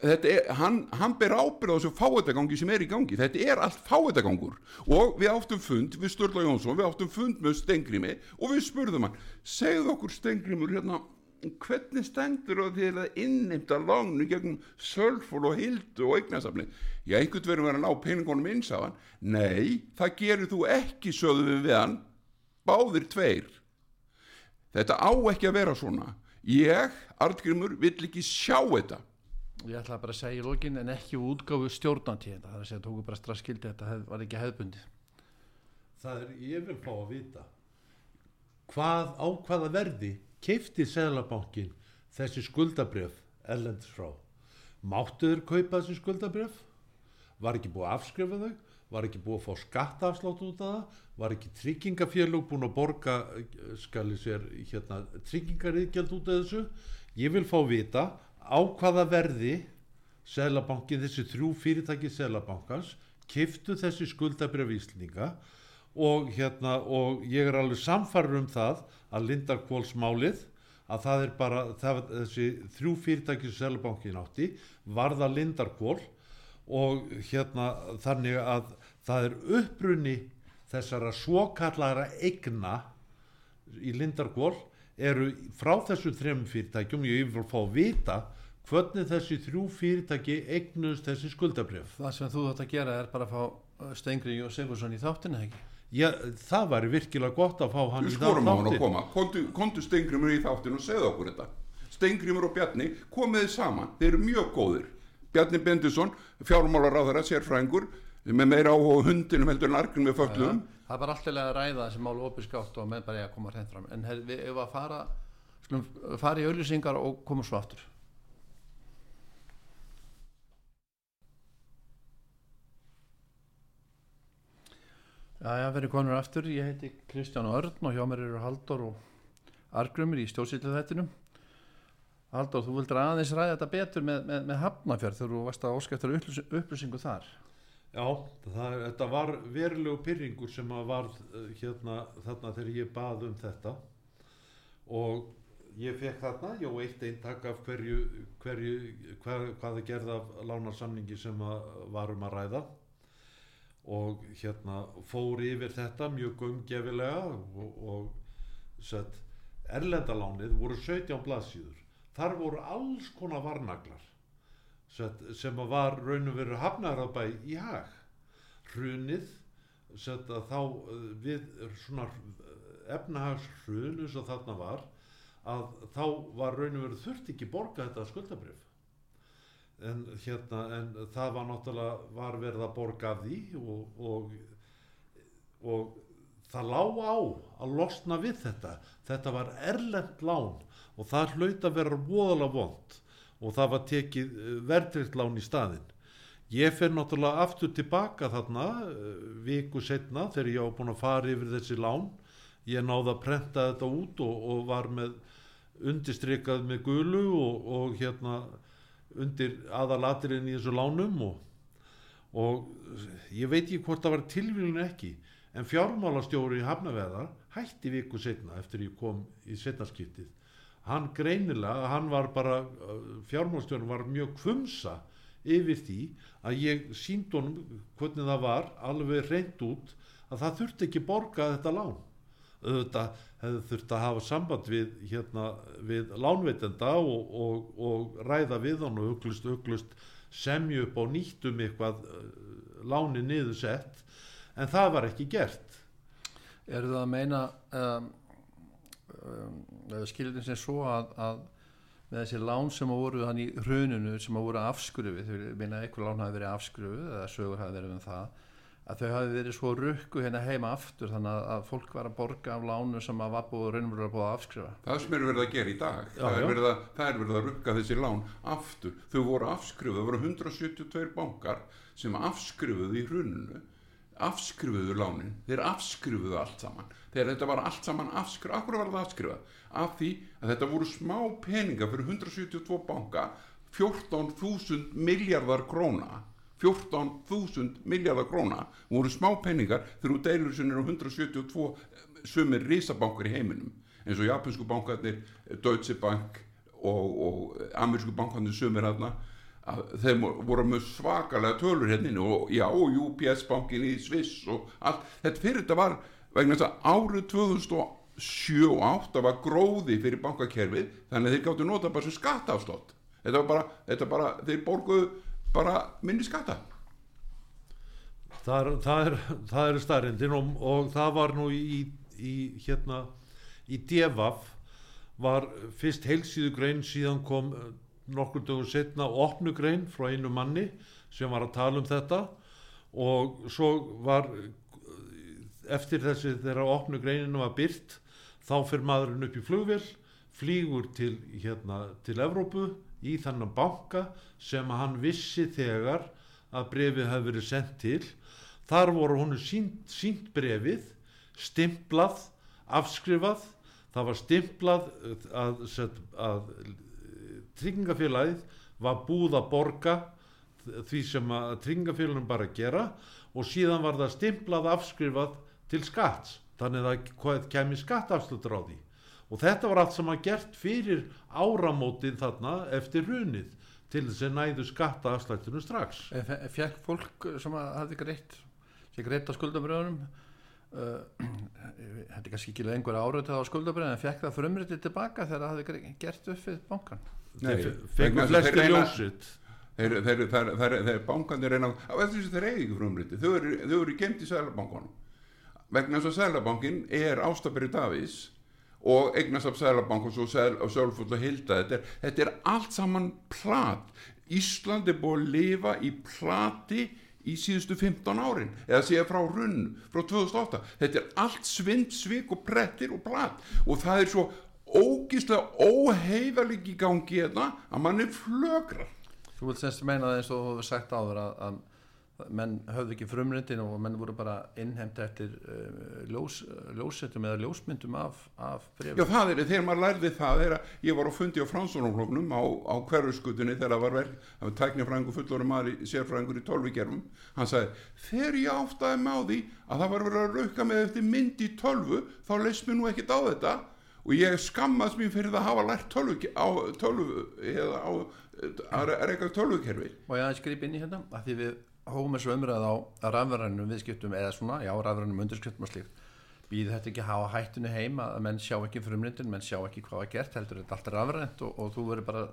þetta er, hann, hann ber ábyrð á þessu fáetagangi sem er í gangi. Þetta er allt fáetagangur og við áttum fund, við Sturla Jónsson, við áttum fund með Stengrimi og við spurðum hann, segðu okkur Stengrimur hérna, hvernig stendur á því að innimta lánu gegnum sölfól og hildu og eignasafni já, einhvern verður verið að ná peningunum hann. Nei, það gerir þú ekki sögðu við við hann. Báðir tveir. Þetta á ekki að vera svona. Ég, Artgrimur, vill ekki sjá þetta. Ég ætla bara að segja í lokin en ekki útgáfu stjórnantíðenda. Það er að segja tóku bara strax skildi þetta hef, var ekki hefðbundið. það er, ég vil fá að vita hvað á hvaða verði keifti Sæðlabankin þessi skuldabrjöf ellendis frá. Máttu þeir kaupa þessi skuldabrjöf var ekki búið að afskrifa þau? Var ekki búið að fá skattaafslátt út af það? Var ekki tryggingafélug búin að borga eh, sér hérna, tryggingariðgjald út af þessu? Ég vil fá vita á hvaða verði Sæðlabankin, þessi þrjú fyrirtæki Sæðlabankans kiftu þessi skuldabrjöf íslendinga. og hérna og ég er alveg samfarður um það að Lindarkvóls málið að það er bara það, þessi þrjú fyrirtæki sem Sæðlabankin átti varða Lindarkvól og hérna þannig að það er upprunni þessara svokallara eigna í Lindarkvól eru frá þessum þrem fyrirtækjum ég vil fá að vita hvernig þessi þrjú fyrirtæki eignuðst þessi skuldabrjöf Það sem þú þátt að gera er bara að fá Stengri og Sigurðsson í þáttinu, ekki? Já, það væri virkilega gott að fá hann við í skorum á hann að þáttinn. koma kontu, Stengrimur í þáttinu og segðu okkur þetta Stengrimur og Bjarni komið þið saman þeir eru mjög góðir Bjarni Bendisson, fjármálaráðara, sérfræðingur með meira áhuga á hundinum heldur en arkin með föllum Það er bara alltaf að ræða þessi mál opinskátt og með bara ég að koma hreint fram. En við hefum að fara, skulum, fara í auðlýsingar og koma svo aftur. Já, já, verið konur aftur. Ég heiti Kristján Örn og hjá mér eru Halldór og Argrumur í stjórnsýtlu þættinum. Halldór, þú vildur aðeins ræða þetta betur með, með, með Hafnafjörð þegar þú varst að óskæftur upplýsingu þar. Já, það, þetta var verulegu pyrringur sem var hérna þarna þegar ég bað um þetta og ég fekk þarna, já, eitt eintak af hverju, hverju hvað, hvaða gerð af lánarsamningi sem var um að ræða og hérna fór yfir þetta mjög gumgefilega og, og sett, erlendalánið voru 17 blaðsíður. Þar voru alls konar varnaglar sett, sem var raun og veru hafnaðarabæ í hag. Hrunið sett, þá eh, við svona efnahagshrun eins og þarna var að þá var raun og veru þurft ekki borga þetta skuldabrif en hérna en það var náttúrulega var verið að borga af því og, og, og það lá á að losna við þetta. Þetta var erlend lán og það hlaut að vera voðalega vond og það var tekið verðrikt lán í staðinn. Ég fer náttúrulega aftur tilbaka þarna eh, viku setna þegar ég á búin að fara yfir þessi lán. Ég náði að prenta þetta út og, og var með undirstrykað með gulu og, og hérna undir aðalatirinn í þessu lánum og, og ég veit ekki hvort það var tilvílun ekki en fjármálastjóri í Hafnaveðar hætti viku setna eftir ég kom í setnaskiptið hann greinilega, hann var bara fjármálastjórin var mjög kvumsa yfir því að ég sínd honum hvernig það var alveg reynd út að það þurfti ekki borga þetta lán auðvitað hefði þurft að hafa samband við, hérna, við lánveitenda og, og, og ræða við hann og uglust, uglust semju upp á nýttum eitthvað uh, láni niður sett en það var ekki gert. Eru það að meina um, um, skilðin sem svo að, að með þessi lán sem voru hann í hruninu sem voru afskrufi þau meina eitthvað lán hafi verið afskrufi eða sögur hafi verið um það að þau hafi verið svo rukku hérna heima aftur þannig að, að fólk var að borga af lánu sem að var búið raunverulega búið að afskrifa. Það sem er verið að gera í dag Já, það, er að, það er verið að rukka þessi lán aftur, þau voru afskrifuð það voru 172 bankar sem afskrifuðu í hruninu afskrifuðu lánin, þeir afskrifuðu allt saman, þegar þetta var allt saman afskrifuð, akkur var það afskrifað? Af því að þetta voru smá peninga fyrir 172 banka 14.000 miljardar króna 14.000 miljardar króna. Voru smá peningar þegar þú deilur sinni á 172 sumir risabankar í heiminum. Eins og japansku bankarnir Deutsche Bank og, og amerísku bankarnir sumir hérna þeim voru með svakalega tölur hérna og já og UPS bankin í Sviss og allt. Þetta fyrir þetta var vegna þess að árið 2007 og 8 var gróði fyrir bankakerfið þannig að þeir gáttu nota bara sem skattafstótt þetta var bara, þetta bara þeir borguðu bara minni skatta. Það er, það er, er starrindin og, og það var nú í, í hérna í Devaf var fyrst heilsíðu grein síðan kom eh, nokkur dögur setna opnugrein frá einu manni sem var að tala um þetta og svo var eh, eftir þessi þegar opnugreinin var byrt þá fyrir maðurinn upp í flugvél flýgur til, hérna, til Evrópu í þannig banka sem hann vissi þegar að brefið hefði verið sendt til. Þar voru honu sínt, sínt brefið stimplað, afskrifað. Það var stimplað að, að, að tryggingafélagið var búið að borga því sem að tryggingafélagum bara gera og síðan var það stimplað afskrifað til skatts. Þannig að það kemi skattafslutur á því og þetta var allt sem að gert fyrir áramótin þarna eftir hrunið til þess að næðu skattaafslættunum strax. Fekk fólk sem að hafði greitt sem greitt á skuldabröðunum uh, *clears throat* þetta er kannski ekki lengur árið á skuldabröðun en fekk það frumritið tilbaka þegar það hafði gert upp við bankan Nei, Þeir flesti ljósitt þeir, þeir, þeir, þeir, þeir bankanir reyna á eftir þess að þeir eigi ekki frumriti þau eru, eru gemt í Sælabankunum vegna þess að Sælabankin er Ástabri Davís og eignast af Sælabank og Sölfull og Hilda. Þetta er, þetta er allt saman plat. Ísland er búið að lifa í plati í síðustu 15 árin eða séð frá runn frá 2008 þetta er allt svind, svik og prettir og plat. Og það er svo ógíslega óheiðalig í gangi hérna að mann er flögrar Þú vilt semst meina það eins og þú hefur sagt áður að, að menn höfðu ekki frumrindin og menn voru bara innhemd eftir uh, ljós, ljósettum eða ljósmyndum af, af Já brefum það er, þegar maður lærði það er að ég var á fundi á Fransónumfloknum á, á hverfuskutunni þegar það var verð það var tæknifræðingur fullorinn maður í sérfræðingur í tölvugerfum hann sagði þegar ég áttaði með á því að það var verið að rauka með eftir mynd í tölvu þá leist mér nú ekkert á þetta. Og ég skammast mér fyrir það að hafa lært tölvu, á, tölvu eða á, að reyka tölvukerfi. Og ég aðeins grip inn í hérna? Að því við hófum þessu umræð á rafverðanum viðskiptum eða svona, já rafverðanum undirskriftum og slíkt. Býð þetta ekki að hafa hættinu heim að menn sjá ekki frumrindin, menn sjá ekki hvað var gert heldur þetta allt rafrænt og, og þú verður bara að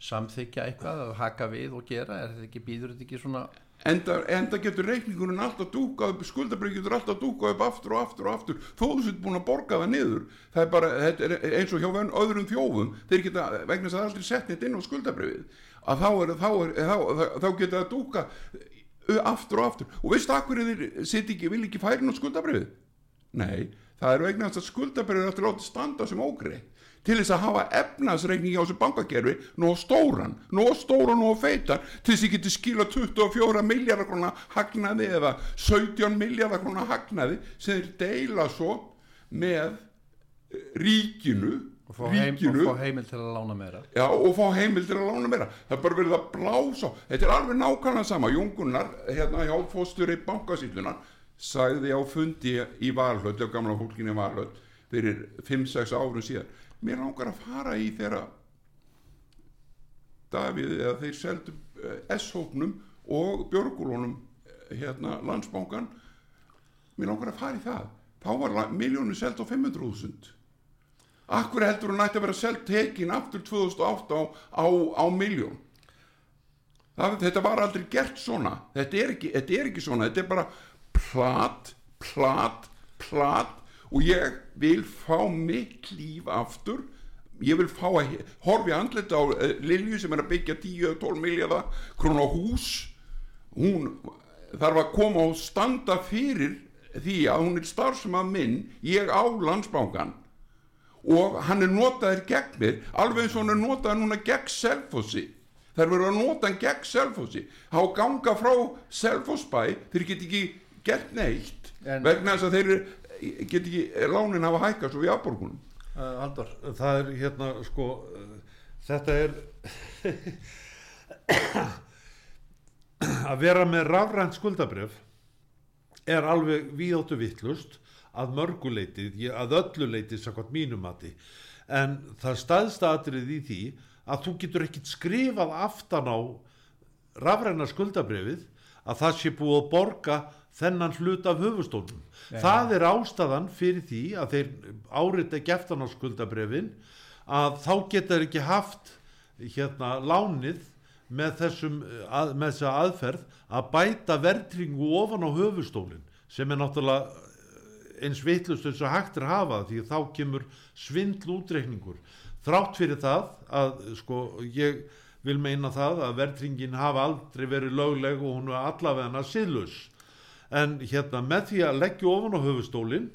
samþykja eitthvað og haka við og gera, er þetta ekki, býður þetta ekki svona? Enda, enda getur reikningurinn alltaf dúkað upp skuldabrið getur alltaf dúkað upp aftur og aftur og aftur. Þó þú sétt búin að borga það niður það er bara, er eins og hjá öðrum þjófum þeir geta, vegna þess að það er aldrei sett neitt inn á skuldabriðið að þá, er, þá, er, þá, þá, geta það dúka aftur og aftur. Og veistu akkur þeir sitt ekki, vil ekki færin á skuldabriðið nei, það er vegna þess að skuldabriðið er aftur látið standa sem ógreið til þess að hafa efnaðsreikningi á þessu bankakerfi nóg stóran, nóg stóran og feitar til þess að ég geti skila 24 miljardar krona hagnaði eða 17 miljardar krona hagnaði sem þeir deila svo með eh, ríkinu og fá, heim, og fá heimil til að lána meira. Já, og fá heimil til að lána meira. Það er bara verið að blása þetta er alveg nákvæmlega sama. Jóngunnar, hérna hjá fóstur í bankasýtlunar sagði á fundi í Valhöll, á gamla fólkinni í Valhöll fyrir 5-6 árum síðan mér langar að fara í þeirra Davíð eða þeir seldu eh, S-hóknum og Björgúlunum eh, hérna landsbankan mér langar að fara í það. Þá var miljónu seld á 500.000 Akkur heldur hún ætti að vera selt tekin aftur 2008 á, á, á miljón þetta var aldrei gert svona. Þetta er, ekki, þetta er ekki svona. Þetta er bara plat, plat, plat. Og ég vil fá mitt líf aftur. Ég vil fá að horfi andlet á uh, Lilju sem er að byggja 10-12 miljardar krónu á hús. Hún þarf að koma og standa fyrir því að hún er starfsema minn. Ég á landsbánkan og hann er notaður gegn mér alveg eins og hann er notaður núna gegn selfossi. Er verið að nota hann gegn selfossi. Þá ganga frá selfossbæ þeir get ekki gert neitt En- vegna þess að þeir get ekki lánin hafa hækkað svo við afborgunum. Uh, Haldur, það er hérna sko uh, þetta er *coughs* að vera með rafrænt skuldabref er alveg víðáttu vittlust að mörguleiti, að öllu leiti sakvæmt mínumati en það staðsta atrið í því að þú getur ekkit skrifað aftan á rafræna skuldabrefið að það sé búið að borga þennan hlut af höfustólnum. Það er ástæðan fyrir því að þeir árita ekki eftir á skuldabrefin að þá geta þeir ekki haft hérna lánið með þessum að, með þessa aðferð að bæta verðringu ofan á höfustólin sem er náttúrulega eins vitlust eins og hægt er að hafa því þá kemur svindl útreikningur. Þrátt fyrir það að sko ég vil meina það að verðringin hafa aldrei verið lögleg og hún er allavega siðlus en hérna með því að leggja ofan á höfustólin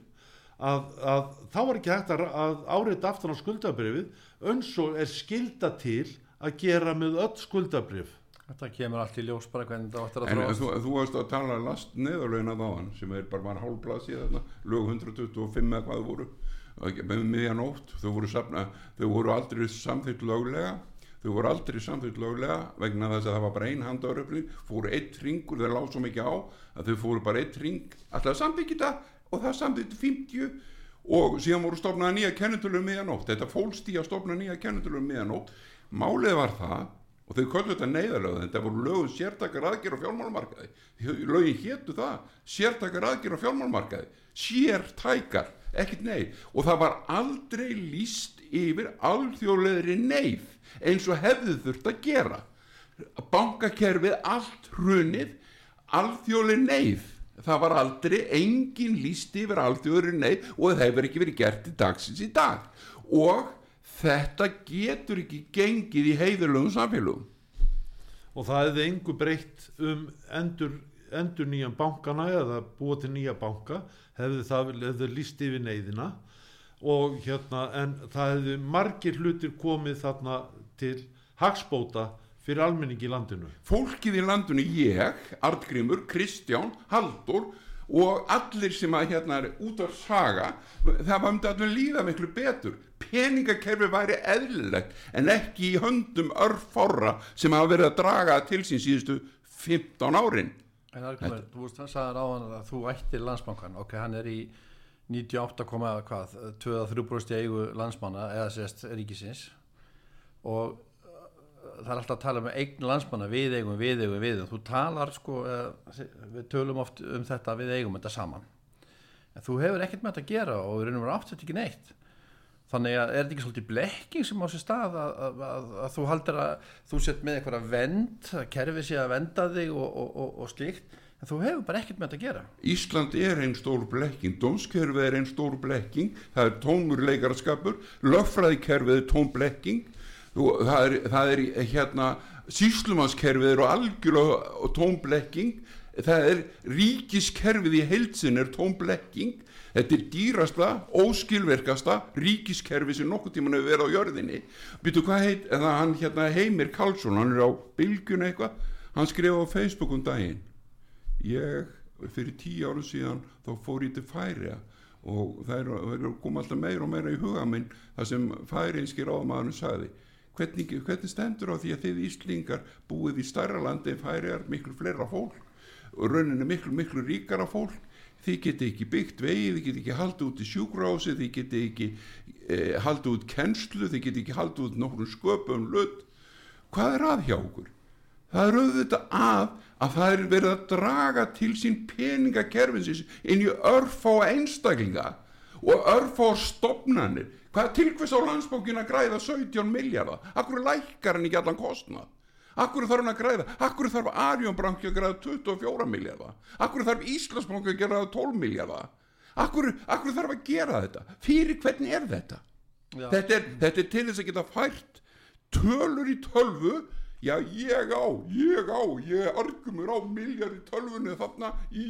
að, að þá er ekki hægt að, að árita aftan á skuldabrifið eins og er skilda til að gera með öll skuldabrif þetta kemur allt í ljós bara hvernig þetta áttur að En þróast. þú, þú varst að tala last neðurlegin að þaðan sem er bara var hálfblað síðan lög 125 eða hvað voru og með miðjan ótt þau voru, safna, þau voru aldrei samþýtt löglega þau voru aldrei samþýtt löglega vegna þess að það var bara ein handauröfling fóru eitt ringur, þeir lág svo mikið á að þau fóru bara eitt ring alltaf samþykki þetta og það samþykki 50 og síðan voru stofnaði nýja kennitölum miðjanótt þetta fólst í að stofna nýja kennitölum miðjanótt málið var það og þau köllu þetta neyðarlöð þetta voru lögum sértakar aðgjör á fjármálumarkaði lögin héttu það sértakar aðgjör á fjármálumarkaði sértækar, ekkert neyð og það var aldrei líst yfir alþjóðleðri neyð eins og hefðu þurft að gera. Bankakerfið allt hrunið alþjóðleg neyð. Það var aldrei engin líst yfir alþjóðleðri neyð og það hefur ekki verið gert í dagsins í dag. Og þetta getur ekki gengið í heiðurlegum samfélögum. Og það hefði engu breytt um endur, endur nýjan bankana eða búa til nýja banka hefði það hefði líst yfir neyðina. Og hérna en það hefði margir hlutir komið þarna til hagspóta fyrir almenningi í landinu. Fólkið í landinu, ég, Artgrímur, Kristján, Haldur og allir sem að hérna er út af saga, það var um þetta að líða miklu betur. Peningakerfi væri eðlilegt en ekki í höndum örfára sem hafa verið að draga til sín síðustu 15 árin. En Argrimur, þú sagði ráðan að þú ættir landsbankan, ok, hann er í 98, hvað, 2-3% eigu landsmanna eða sérst ríkisins. Og uh, það er alltaf að tala um eign landsmanna við eigum, við eigum, við eigum. Þú talar sko, við tölum oft um þetta við eigum þetta saman. En þú hefur ekkert með þetta að gera og við reynum að átt þetta ekki neitt þannig að er þetta ekki svolítið blekking sem á sér stað að, að, að, að þú haldir að þú sett með eitthvað vend að kerfið sé að venda þig og, og, og, og slíkt en þú hefur bara ekkert með þetta að gera? Ísland er einn stór blekking, dómskerfið er einn stór blekking, það er tómur leikaraskapur, löffræðikerfið er tóm blekking, það er, það er hérna, síslumanskerfið er algjörlega tóm blekking, það er ríkiskerfið í heilsin er tóm blekking, þetta er dýrasta, óskilverkasta ríkiskerfið sem nokkuð tíman hefur verið á jörðinni. Býtu hvað heit, eða hann hérna Heimir Karlsson, hann er á bylgjunu eitthvað, hann skrifa á Facebook um daginn. Ég fyrir tíu árum síðan þá fór ég til færiða og það er, koma alltaf meira og meira í huga minn það sem færiðinski ráðmaðurinn sagði hvernig, hvernig stendur á því að þið Íslingar búið í stærra landi en færiðar miklu fleira fólk? Og rauninni miklu miklu ríkara fólk þið geti ekki byggt vegi, þið geti ekki haldið út í sjúkrási, þið geti ekki eh, haldið út kennslu, þið geti ekki haldið út nokkrum sköpum lut hvað er að hjá okkur? það er auðvitað að að það er verið að draga til sín peningakerfinsins inn í örfá einstaklinga og örfá stopnanir hvað er tilkvist á landsbókin að græða 17 miljardar, akkur lækkar hann ekki allan kostnað Akkur þarf hann að græða, akkur þarf Arjónbranki að græða 24 miljardar, akkur þarf Íslandsbanki að græða 12 miljardar, akkur, akkur þarf að gera þetta, fyrir hvernig er þetta? Þetta er, þetta er til þess að geta fært tölur í tölvu. Já ég á, ég á ég argumur á miljard í tölvunni þarna í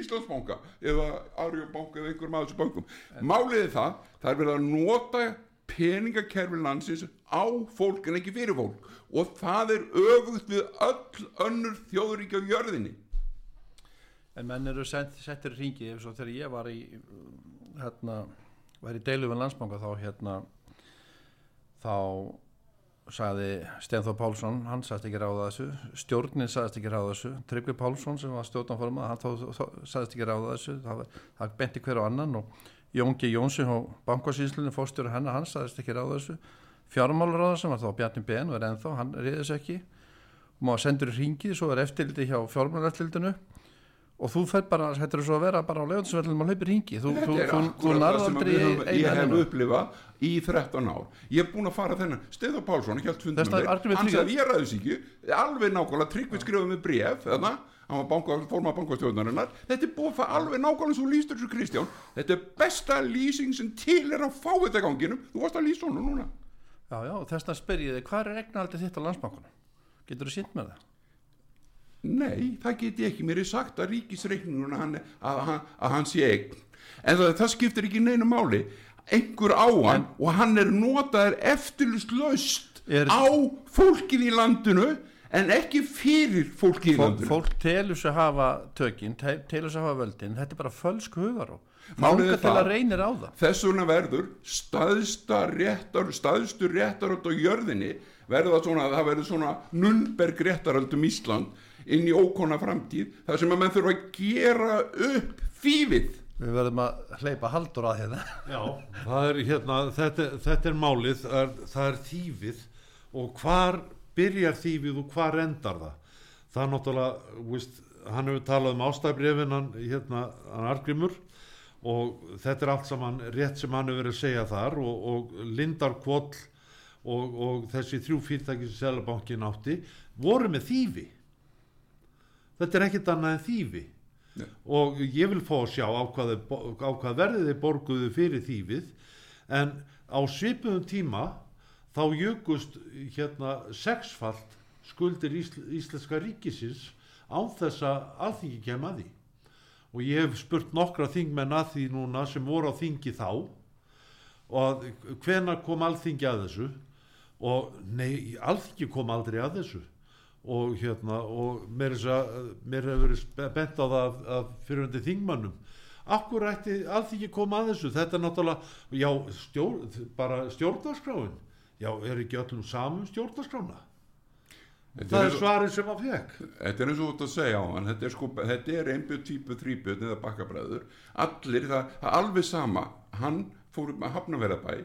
Íslandsbanka eða Arjóbanka eða einhverjum þessu bankum. Málið er það, það er verið að nota peningakerfi landsins á fólk en ekki fyrir fólk. Og það er öfugt við öll önnur þjóðuríkja á jörðinni. En menn eru sett, settir ringi eins og þegar ég var í hérna, var í deilu við landsbanka þá hérna þá sagði Stenþór Pálsson hann sagðist ekki ráða þessu stjórnin sagðist ekki ráða þessu Tryggvi Pálsson sem var stjórnanforma hann sagðist ekki ráða þessu það, það benti hver á annan og Jón G. Jónsson og bankasýslunni fórstjóri hennar hann sagðist ekki ráða þessu. Fjármálaráða sem var þá Bjarni Ben og er ennþá, hann reyði þessu ekki. Og maður sendur í ringið, svo er eftirliti hjá fjármálaeftirlitinu. Og þú fær bara, þetta er svo að vera bara á legundsvellum og hlaupir ringi, þú, þú, þú, þú akkúrat nærð það sem aldrei höfum- eina ég hef upplifað í 13 ár. Ég er búin að fara þennan, Steður Pálsson hann sagði ég ræðis ekki. Alveg nákvæmlega, Tryggvi skrifaði með bref þarna, hann var banka, fórma bankastjórnarinnar. Þetta er búin að alveg nákvæmlega svo lýstur þessu Kristján, þetta er besta lýsing sem til er á fávitaganginum þú varst að lýsa honum núna. Já, já, þess að spyr ég þig, hvað er eignaldið þitt á landsbankunum? Getur þú sínt með það? Nei, það get ég ekki, mér er sagt að ríkisreikninguna hann, að, að, að hann sé eign. En það, það skiptir ekki neinu máli. Einhver á hann og hann er notaður eftirlust Er- á fólkið í landinu en ekki fyrir fólkið í Fólk, landinu fólk telur sig hafa tökin, te- telur sig hafa völdin, þetta er bara fölsk hugaró. Málið er Málið til það- að reynir á það. þess vegna verður staðsta réttar staðstu réttaröld á jörðinni verður það svona, það verður svona Nunberg réttaröld um Ísland inn í ókona framtíð þar sem að menn þurfa að gera upp þýfið Við verðum að hleypa haldur að hérna. Já, það er hérna, þetta, þetta er málið, það er, það er þýfið og hvar byrjar þýfið og hvar endar það? Það er náttúrulega, veist, hann hefur talað um ástæðbrefin, hann, hérna, hann Argrimur og þetta er allt saman rétt sem hann hefur verið að segja þar og, og Lindarkvoll og, og þessi þrjú fyrirtæki sem Selabankin átti voru með þýfi. Þetta er ekkert annað en þýfi og ég vil fá að sjá á hvað, á hvað verðið þeir borguðu fyrir þýfið en á svipuðum tíma þá jökust hérna sexfalt skuldir Ísl íslenska ríkisins án þess að alþingi kem að því. Og ég hef spurt nokkra þingmenn að því núna sem voru á þingi þá og að hvenær kom alþingi að þessu? Og nei, alþingi kom aldrei að þessu. Og hérna og mér, mér hefur verið bent á það af, fyrirhundi þingmannum akkur ætti alþingi koma að þessu? Þetta er náttúrulega, já, stjór, bara stjórnarskráin já, er ekki öllum saman stjórnarskrána? Það er svarið sem að fekk. Þetta er eins og þú ert að segja á hann þetta er, sko, er einbjöð típu þrýbjöð eða bakkabræður. Allir, það, það er alveg sama. Hann fór upp með hafnaverðabæ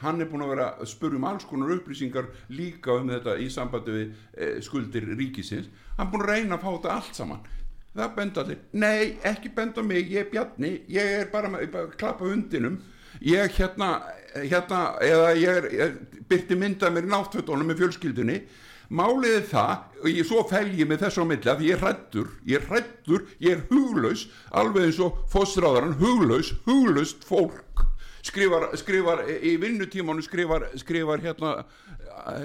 hann er búin að vera að spurja um alls konar upplýsingar líka um þetta í sambandi við eh, skuldir ríkisins. Hann er búin að reyna að fá þetta allt saman. Það benda allir, nei, ekki benda mig ég er Bjarni, ég er bara að klappa hundinum ég hérna, hérna eða ég ég byrti mynda mér í náttfötunum með fjölskyldunni. Málið er það og ég svo ég með þessu á milli að ég er hrættur ég er hrættur, ég er huglaus alveg eins og fóstráðaran huglaus, huglaust fólk. Skrifar, skrifar í vinnutímanu skrifar, skrifar hérna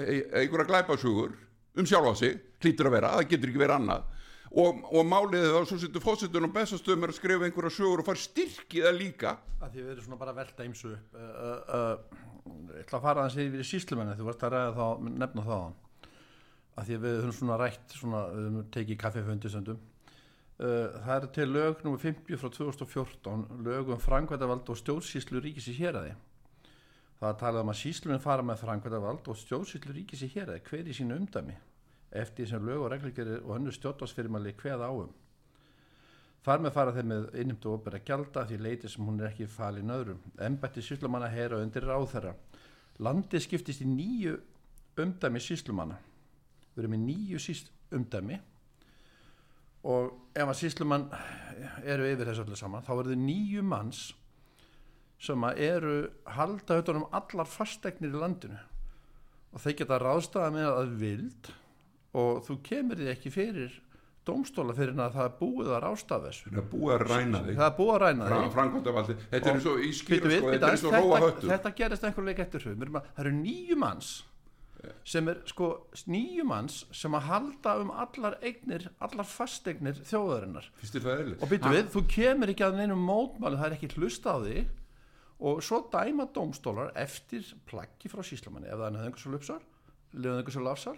e- einhverja glæpasugur um sjálfa sig, hlýtur að vera, það getur ekki verið annað og, og málið er það svo setur fósitun og bestastöðum að skrifa einhverja sögur og fara styrkið það líka. Að því við erum svona bara að velta eimsu upp. Uh, uh, uh, ætla að fara að segja yfir í síslumenni þú varst að ræða þá, nefna það að því við höfum svona rætt svona, við höfum tekið kaffefundi söndum uh, það er til lög nr. 50 frá 2014 lög um frangvætavald og stjórnsýslu ríkis í héræði það er talað um að síslumenn fara með frangvætavald og stjórnsýslu ríkis í héræði hver í sínu umdæmi eftir sem lög og reglgerir og önnur stjórnásfyrirmæli hveða áum Þar með fara þeim með innimtu og opera gjalda því leiti sem hún er ekki falin öðrum. Embætti síslumanna heyra undir ráþæra. Landið skiptist í nýju umdæmi síslumanna. Við erum í nýju síst umdæmi og ef að síslumann eru yfir þessu öllu saman þá eru þið nýju manns sem eru halda utanum allar fastegnir í landinu og þeir geta ráðstafa með að vild og þú kemur þið ekki fyrir dómstóla fyrir að það er búið að ráðstafa þessu. Það er búið að ræna þig. Það er búið að ræna Fra, þig. framkvæmdavaldi, þetta er Og- eins og í Bíddu skýra við, sko, þetta er eins og aðeins, róa þetta, höttu þetta gerist einhver leik eftir að- það eru nýju manns sem er sko nýju manns sem að halda um allar eignir allar fasteignir þjóðarinnar. Og býtu við, þú kemur ekki að neinum mótmáli það er ekki hlust á því og svo dæma dómstólar eftir plaggi frá síslamanni ef það er höfðingarsal leðingarsal afsal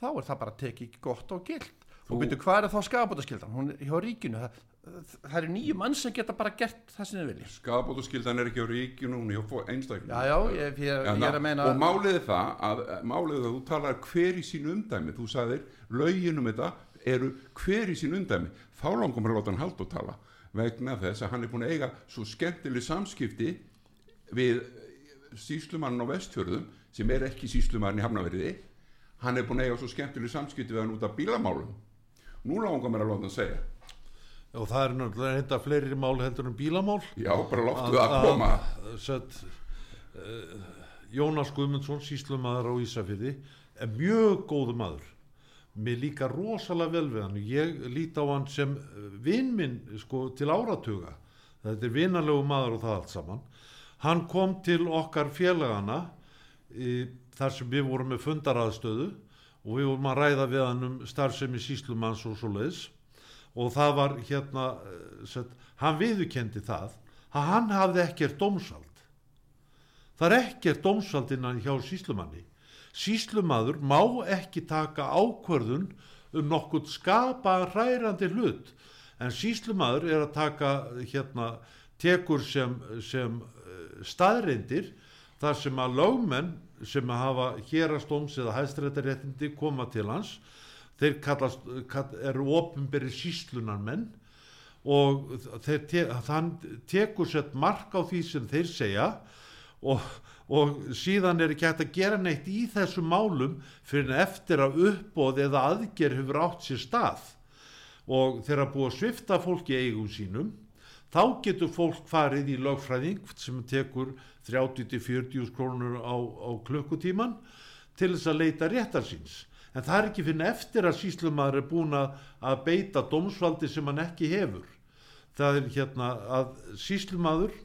þá er það bara tekið gott og gilt. Og býtu hvað er þá skafabótaskildan hún er hjá ríkinu. Það, það eru nýju mann sem geta bara gert það sem þið vilja. Skabótaskyldan er ekki á ríkinu hún er hjá einstaklega já já, ég, ég, ég er að meina og málið er það að málið er að þú talar hver í sínu umdæmi. Þú sagðir lögin um þetta eru hver í sínu umdæmi. Þá langar mér að láta hann halda og tala vegna þess að hann er búin að eiga svo skemmtileg samskipti við síslumann á vestfjörðum sem er ekki síslumann í Hafnaveriði hann er búin að eiga svo skemmtileg samskipti við hann út af bílamálum. Nú langar mér að láta hann segja. Og það er náttúrulega enda fleiri mál heldur en bílamál. Já, bara láttu að koma. sett, uh, Jónas Guðmundsson síslumæður á Ísafirði er mjög góðu maður. Mér líka rosalega vel við hann. Ég líti á hann sem vinn minn sko, til áratuga. Þetta er vinalegu maður og það allt saman. Hann kom til okkar félagana e, þar sem við vorum með fundaraðstöðu og við vorum að ræða við hann um starfsemi síslumanns og svo leiðis og það var hérna eh, sett, hann viðukendi það að hann hafði ekkert dómsald það er ekkert dómsald innan hjá síslumanni síslumadur má ekki taka ákvörðun um nokkuð skapa hærandi hlut en síslumadur er að taka hérna tekur sem, sem eh, staðreindir þar sem að lögmenn sem hafa hérastóms eða hæstrættaréttindi koma til hans. Þeir kallast, kall, eru ofinberi síslunarmenn og þeir te, hann tekur sett mark á því sem þeir segja og, og síðan er ekki hægt að gera neitt í þessum málum fyrir en eftir að uppbóð eða aðger hefur átt sér stað. Og þegar búið að svifta fólki eigum sínum þá getur fólk farið í lögfræðing sem tekur 30-40 krónur á, á klukkutíman til þess að leita réttar síns. En það er ekki fyrir eftir að síslumæður er búin að, beita dómsvaldi sem hann ekki hefur. Það er hérna að síslumæður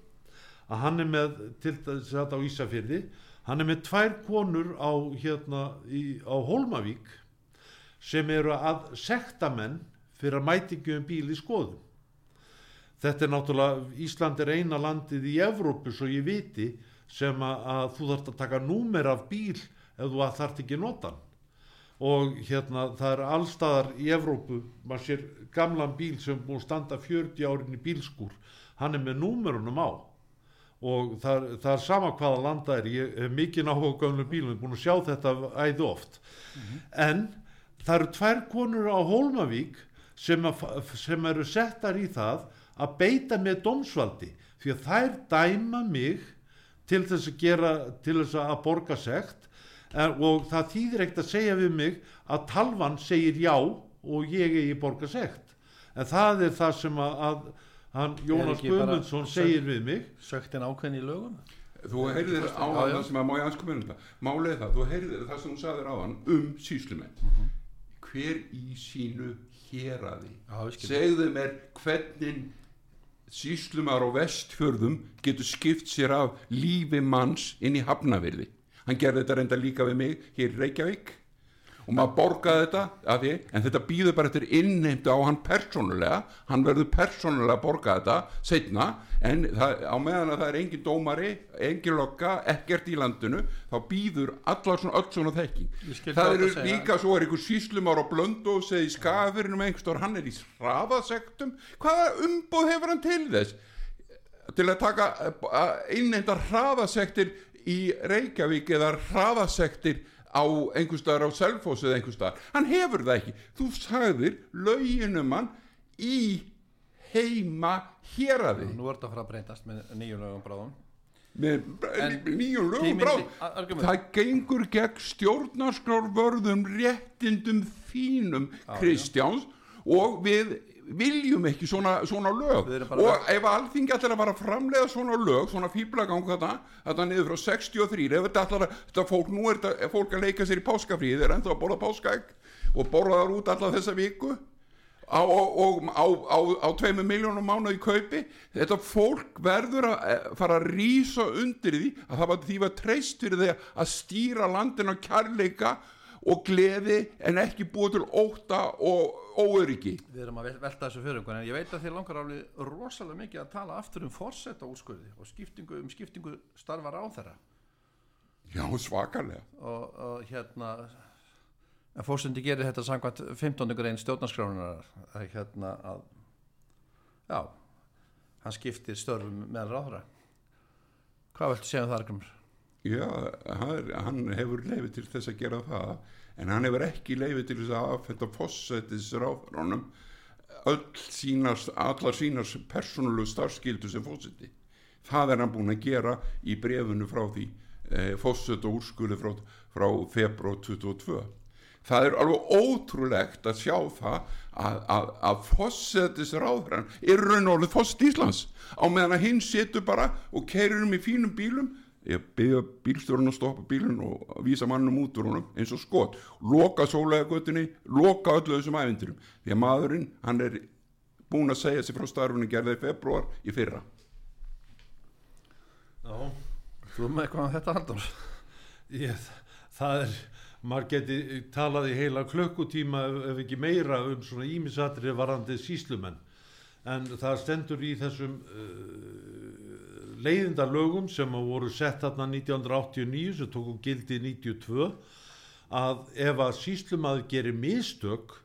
að hann er með til þess að á Ísafyrði hann er með tvær konur á hérna í, á Hólmavík sem eru að sekta menn fyrir að mætingu um bíl í skoðum þetta er náttúrulega Ísland er eina landið í Evrópu svo ég viti sem að, að þú þarfst að taka númer af bíl ef þú að þarft ekki notan. Og hérna það er allstaðar í Evrópu maður sér gamlan bíl sem búin að standa 40 árin í bílskúr. Hann er með númerunum á. Og það, það er sama hvaða landa er. Ég hef mikið náhuga á gömlum bílum ég er búin að sjá þetta æði oft. En það eru tvær konur á Hólmavík sem, að, sem eru settar í það að beita með dómsvaldi því að þær dæma mig til þess að gera til þess að borga sekt en, og það þýðir ekkert að segja við mig að talvan segir já og ég eigi borga sekt en það er það sem að, að hann Jónas Guðmundsson segir við mig söktin ákveðin í lögum Þú heyrðir á já. það sem að má ég koma inn um það. Málið er það, þú heyrðir það sem þú sagðir á hann um síslumenn. Mhm. Hver í sínu? Já, ég skil. Segðu mér hvernig síslumar á vestfjörðum getur skipt sér af lífi manns inn í hafnafyrði. Hann gerði þetta reynda líka við mig hér í Reykjavík og maður borgaði þetta því, en þetta býður bara eftir innheimtu á hann persónulega. Hann verður persónulega að borga þetta setna, en það, á meðan að það er engin dómari, engin lokka ekkert í landinu, þá býður allar svona, öll svona þekking. Það eru líka svo er einhver síslumár á blöndu og segið í skafirnum einhverstor, hann er í hraðasektum. Hvaða umbóð hefur hann til þess? Til að taka að innheimta hraðasektir í Reykjavík eða hraðasektir á einhverstaðar á Selfoss eða einhverstaðar, hann hefur það ekki. Þú sagðir löginum hann í heima héraði. Nú er þetta að fara að breytast með nýjum lögum bráðum. Með nýjum lögum tíminn- bráð a- argument. það gengur gegn stjórnarskrárvörðum réttindum þínum Kristjáns og við viljum ekki svona, svona lög. Og ef alþingi ætlar að fara að framlega svona lög, svona fýblagang þetta, þetta niður frá 63 ef þetta ætlar að, þetta fólk, nú er þetta er fólk að leika sér í páskafríð, þeir eru ennþá að borða páskaegg og borða þar út alla þessa viku á, og, á, á, á tveimur miljónum mánu í kaupi. Þetta fólk verður að eh, fara að rýsa undir því að það var því var treyst fyrir því að stýra landin á kærleika og gleði en ekki búið til óta og óöryggi við erum að vel- velta þessu fyrir okkur en ég veit að þið langar alveg rosalega mikið að tala aftur um forsetta úrskurði og skiptingu, um skiptingu starfar á þeirra já svakalega og, og hérna en fórsendi gerir þetta samkvæmt 15. grein stjórnarskránunar að hérna að já, hann skiptir störfum meðal ráðra hvað viltu segja um það? Já, hann, hefur leiði til þess að gera það en hann hefur ekki leiði til þess að affetta fósættis ráðránum öll sínas, allar sínas persónulegu starfskildu sem fósætti það er hann búin að gera í brefunu frá því eh, fósætt og úrskurði frá, frá februar 22 það er alveg ótrúlegt að sjá það að, að, að fósættis ráðrann er raun og orðið fósætt Íslands á meðan að hinn setur bara og keirir um í fínum bílum ég byggja bílstjórun að stoppa bílun og vísa mannum út úr honum eins og skot. Loka sólæðagötunni, loka öllu þessum æfinturum því að maðurinn, hann er búin að segja sér frá starfinu gerði í februar í fyrra. Já, Þú með eitthvað um þetta Halldór? ég, það er maður geti talað í heila klukkutíma ef, ef ekki meira um svona ímisatri varandi síslumenn en það stendur í þessum uh, leiðindalögum sem að voru sett þarna 1989 sem tóku gildi 92 að ef að síslumaður gerir mistök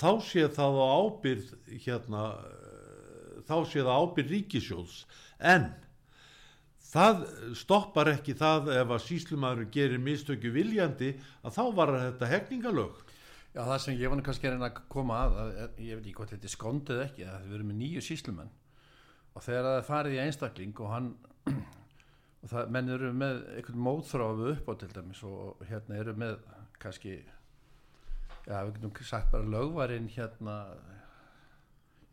þá sé það á ábyrð hérna eh, þá sé það ábyrð ríkisjóðs en það stoppar ekki það ef að síslumaður gerir mistöku viljandi að þá var þetta hegningalög Já, það sem ég nú kannski að reyna að koma að, að, að ég veit ekki hvort þetta er skondið ekki, að við erum með nýju síslumenn og þegar það farið í einstakling og hann *clears throat* og það, menn eru með einhvern móðþráfu upp á til dæmis og hérna eru með kannski já, við getum sagt bara lögvarinn hérna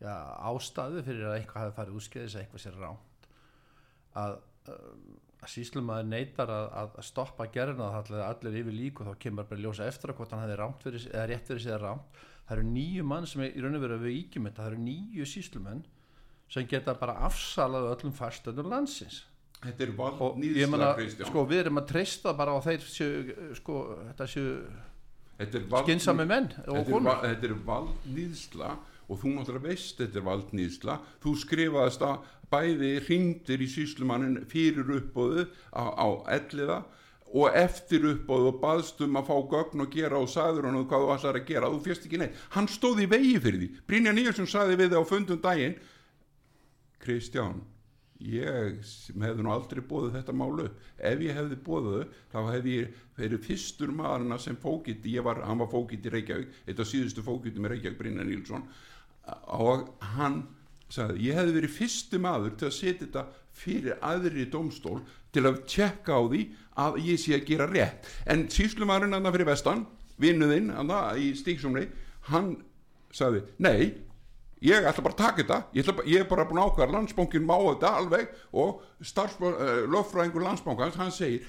já, ástæðu fyrir að eitthvað hafi farið úrskeiðis að eitthvað sér ránt að, að síslumæður neytar að, að stoppa gerðina það allir yfir lík og þá kemur bara að ljósa eftir að hvort hann hefði rámt fyrir, eða rétt fyrir sig eða rámt það eru nýju mann sem er í raun og veru að við íkjum þetta, það eru nýju síslumenn sem geta bara afsalað öllum fastöndum landsins. Þetta er vald nýðsla Kristján. sko við erum að treysta bara á þeir séu, sko, þetta séu vald skynsami menn þetta er, konur. va- þetta er valdnýðsla og þú náttúrulega veist þetta er valdnýðsla þú skrifaðast að bæði hringdir í síslumannin fyrir uppbóðu á, á elliða og eftir uppbóðu og baðst um að fá gögn og gera og sagður hann hvað þú ætlar að gera. Þú fjast ekki neitt, hann stóð í vegi fyrir því. Brynja Níelsson sagði við þig á fundum daginn Kristján ég hefði nú aldrei bóðið þetta málu ef ég hefði bóðið þá hefði ég verið fyrstur maðurina sem fókitt ég var, hann var fókitt í Reykjavík eitt af síðustu fókittum í Reykjavík, Brynja Nílsson og hann sagði, ég hefði verið fyrstu maður til að setja þetta fyrir aðri dómstól til að tjekka á því að ég sé að gera rétt. En síslumadurinn annar fyrir vestan vinnuðinn annar í stíksumri hann sagði, nei ég ætla bara að taka þetta. Ég, bara- ég er bara búin að ákvæða landsbankin má þetta alveg og uh, löffræðingur landsbankans hann segir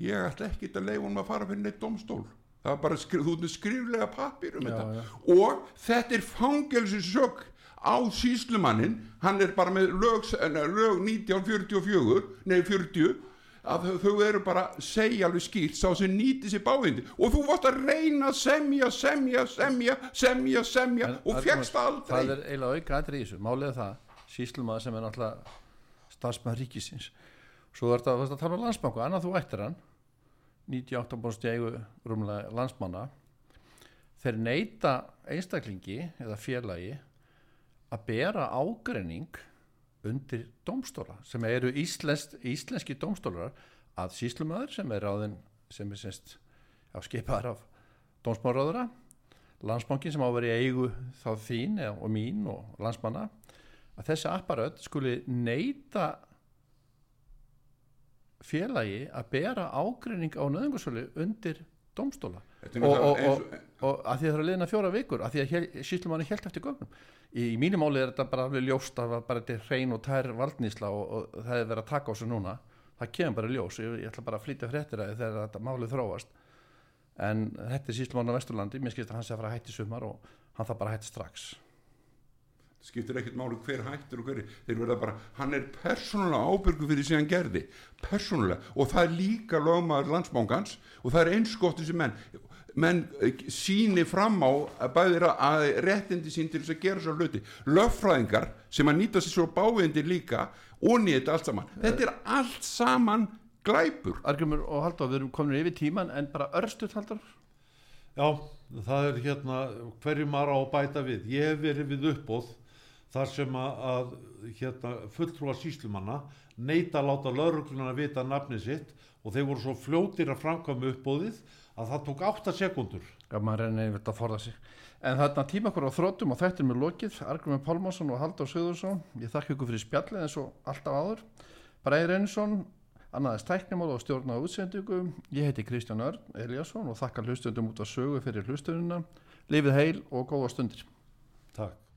ég ætla ekki að leifa hún að fara fyrir neitt domstól það er bara skri, þú ert með skriflega pappir um þetta. já. og þetta er fangelsisök á síslumannin hann er bara með lög, eh, lög 1944 nei 40 að þau, eru bara segja alveg skýrt sá sem nýti sér báðindi og þú varst að reyna að semja, semja, semja semja, semja En og fegst aldrei. það er eiginlega auka aðrið í þessu. Er það, síslumaður sem er náttúrulega starfsmaður ríkisins. Svo er þetta, að tala um landsbanku annað þú ættir hann. 98% eigu rúmlega landsmanna. Þeir neyta einstaklingi eða félagi að bera ágreining undir domstóla sem eru íslensk, íslenski domstólar að síslumaður sem er ráðin sem er semst á skipaðar af dómsmáraðura landsbankin sem á að vera í eigu þá þín og mín og landsmanna að þessi apparöð skuli neyta félagi að bera ágreining á nöðungarsölu undir domstóla og, og, og, og að því það er að liðna fjóra vikur að því að síslumanni helt eftir gögnum í, mínum máli er þetta bara alveg ljóst að bara þetta er hrein og tær valdnýsla og, og það er verið að taka á sig núna. Það kemur bara ljós, ég, ég ætla bara að flytja fréttir að þegar þetta málið þróast. En þetta er síslumann á Vesturlandi. Mér skilst að hann sé að fara að hætti sumar og hann þarf bara hætti strax. Skiptir ekkert máli hver hættur og hver þeir verða bara, hann er persónulega ábyrgu fyrir sem hann gerði, persónulega. Og það er líka lögmaður landsbánkans og það er einskott þessi menn menn eh, síni fram á að bæðir að réttindi sín til þess að gera svo hluti, löffræðingar sem að nýta sér svo báindi líka og þetta allt saman, þetta er allt saman glæpur. Argrymur og Halldór, við erum komin yfir tíman en bara örstuð Halldór. Já, það er hérna hverju maður á að bæta við. Ég hef verið við uppbóð þar sem að, hérna, fulltrúa síslumanna neita að láta laurugluna vita nafnið sitt og þeir voru svo fljótir að framkvæma uppbóðið að það tók 8 sekundur. Já, maður reynir einmitt að forða sig. En þarna tíma okkur á þróttum og þetta er mér lokið. Argrymur Pálmásson og Halldór Söðursson ég þakka ykkur fyrir spjallið eins og alltaf áður. Bræði Reynsson annaðist tæknimál og stjórnaða útsendingu. Ég heiti Kristján Örn Eliasson og þakka hlustundum út á sögu fyrir hlustununa lifið heil og góða stundir. Takk.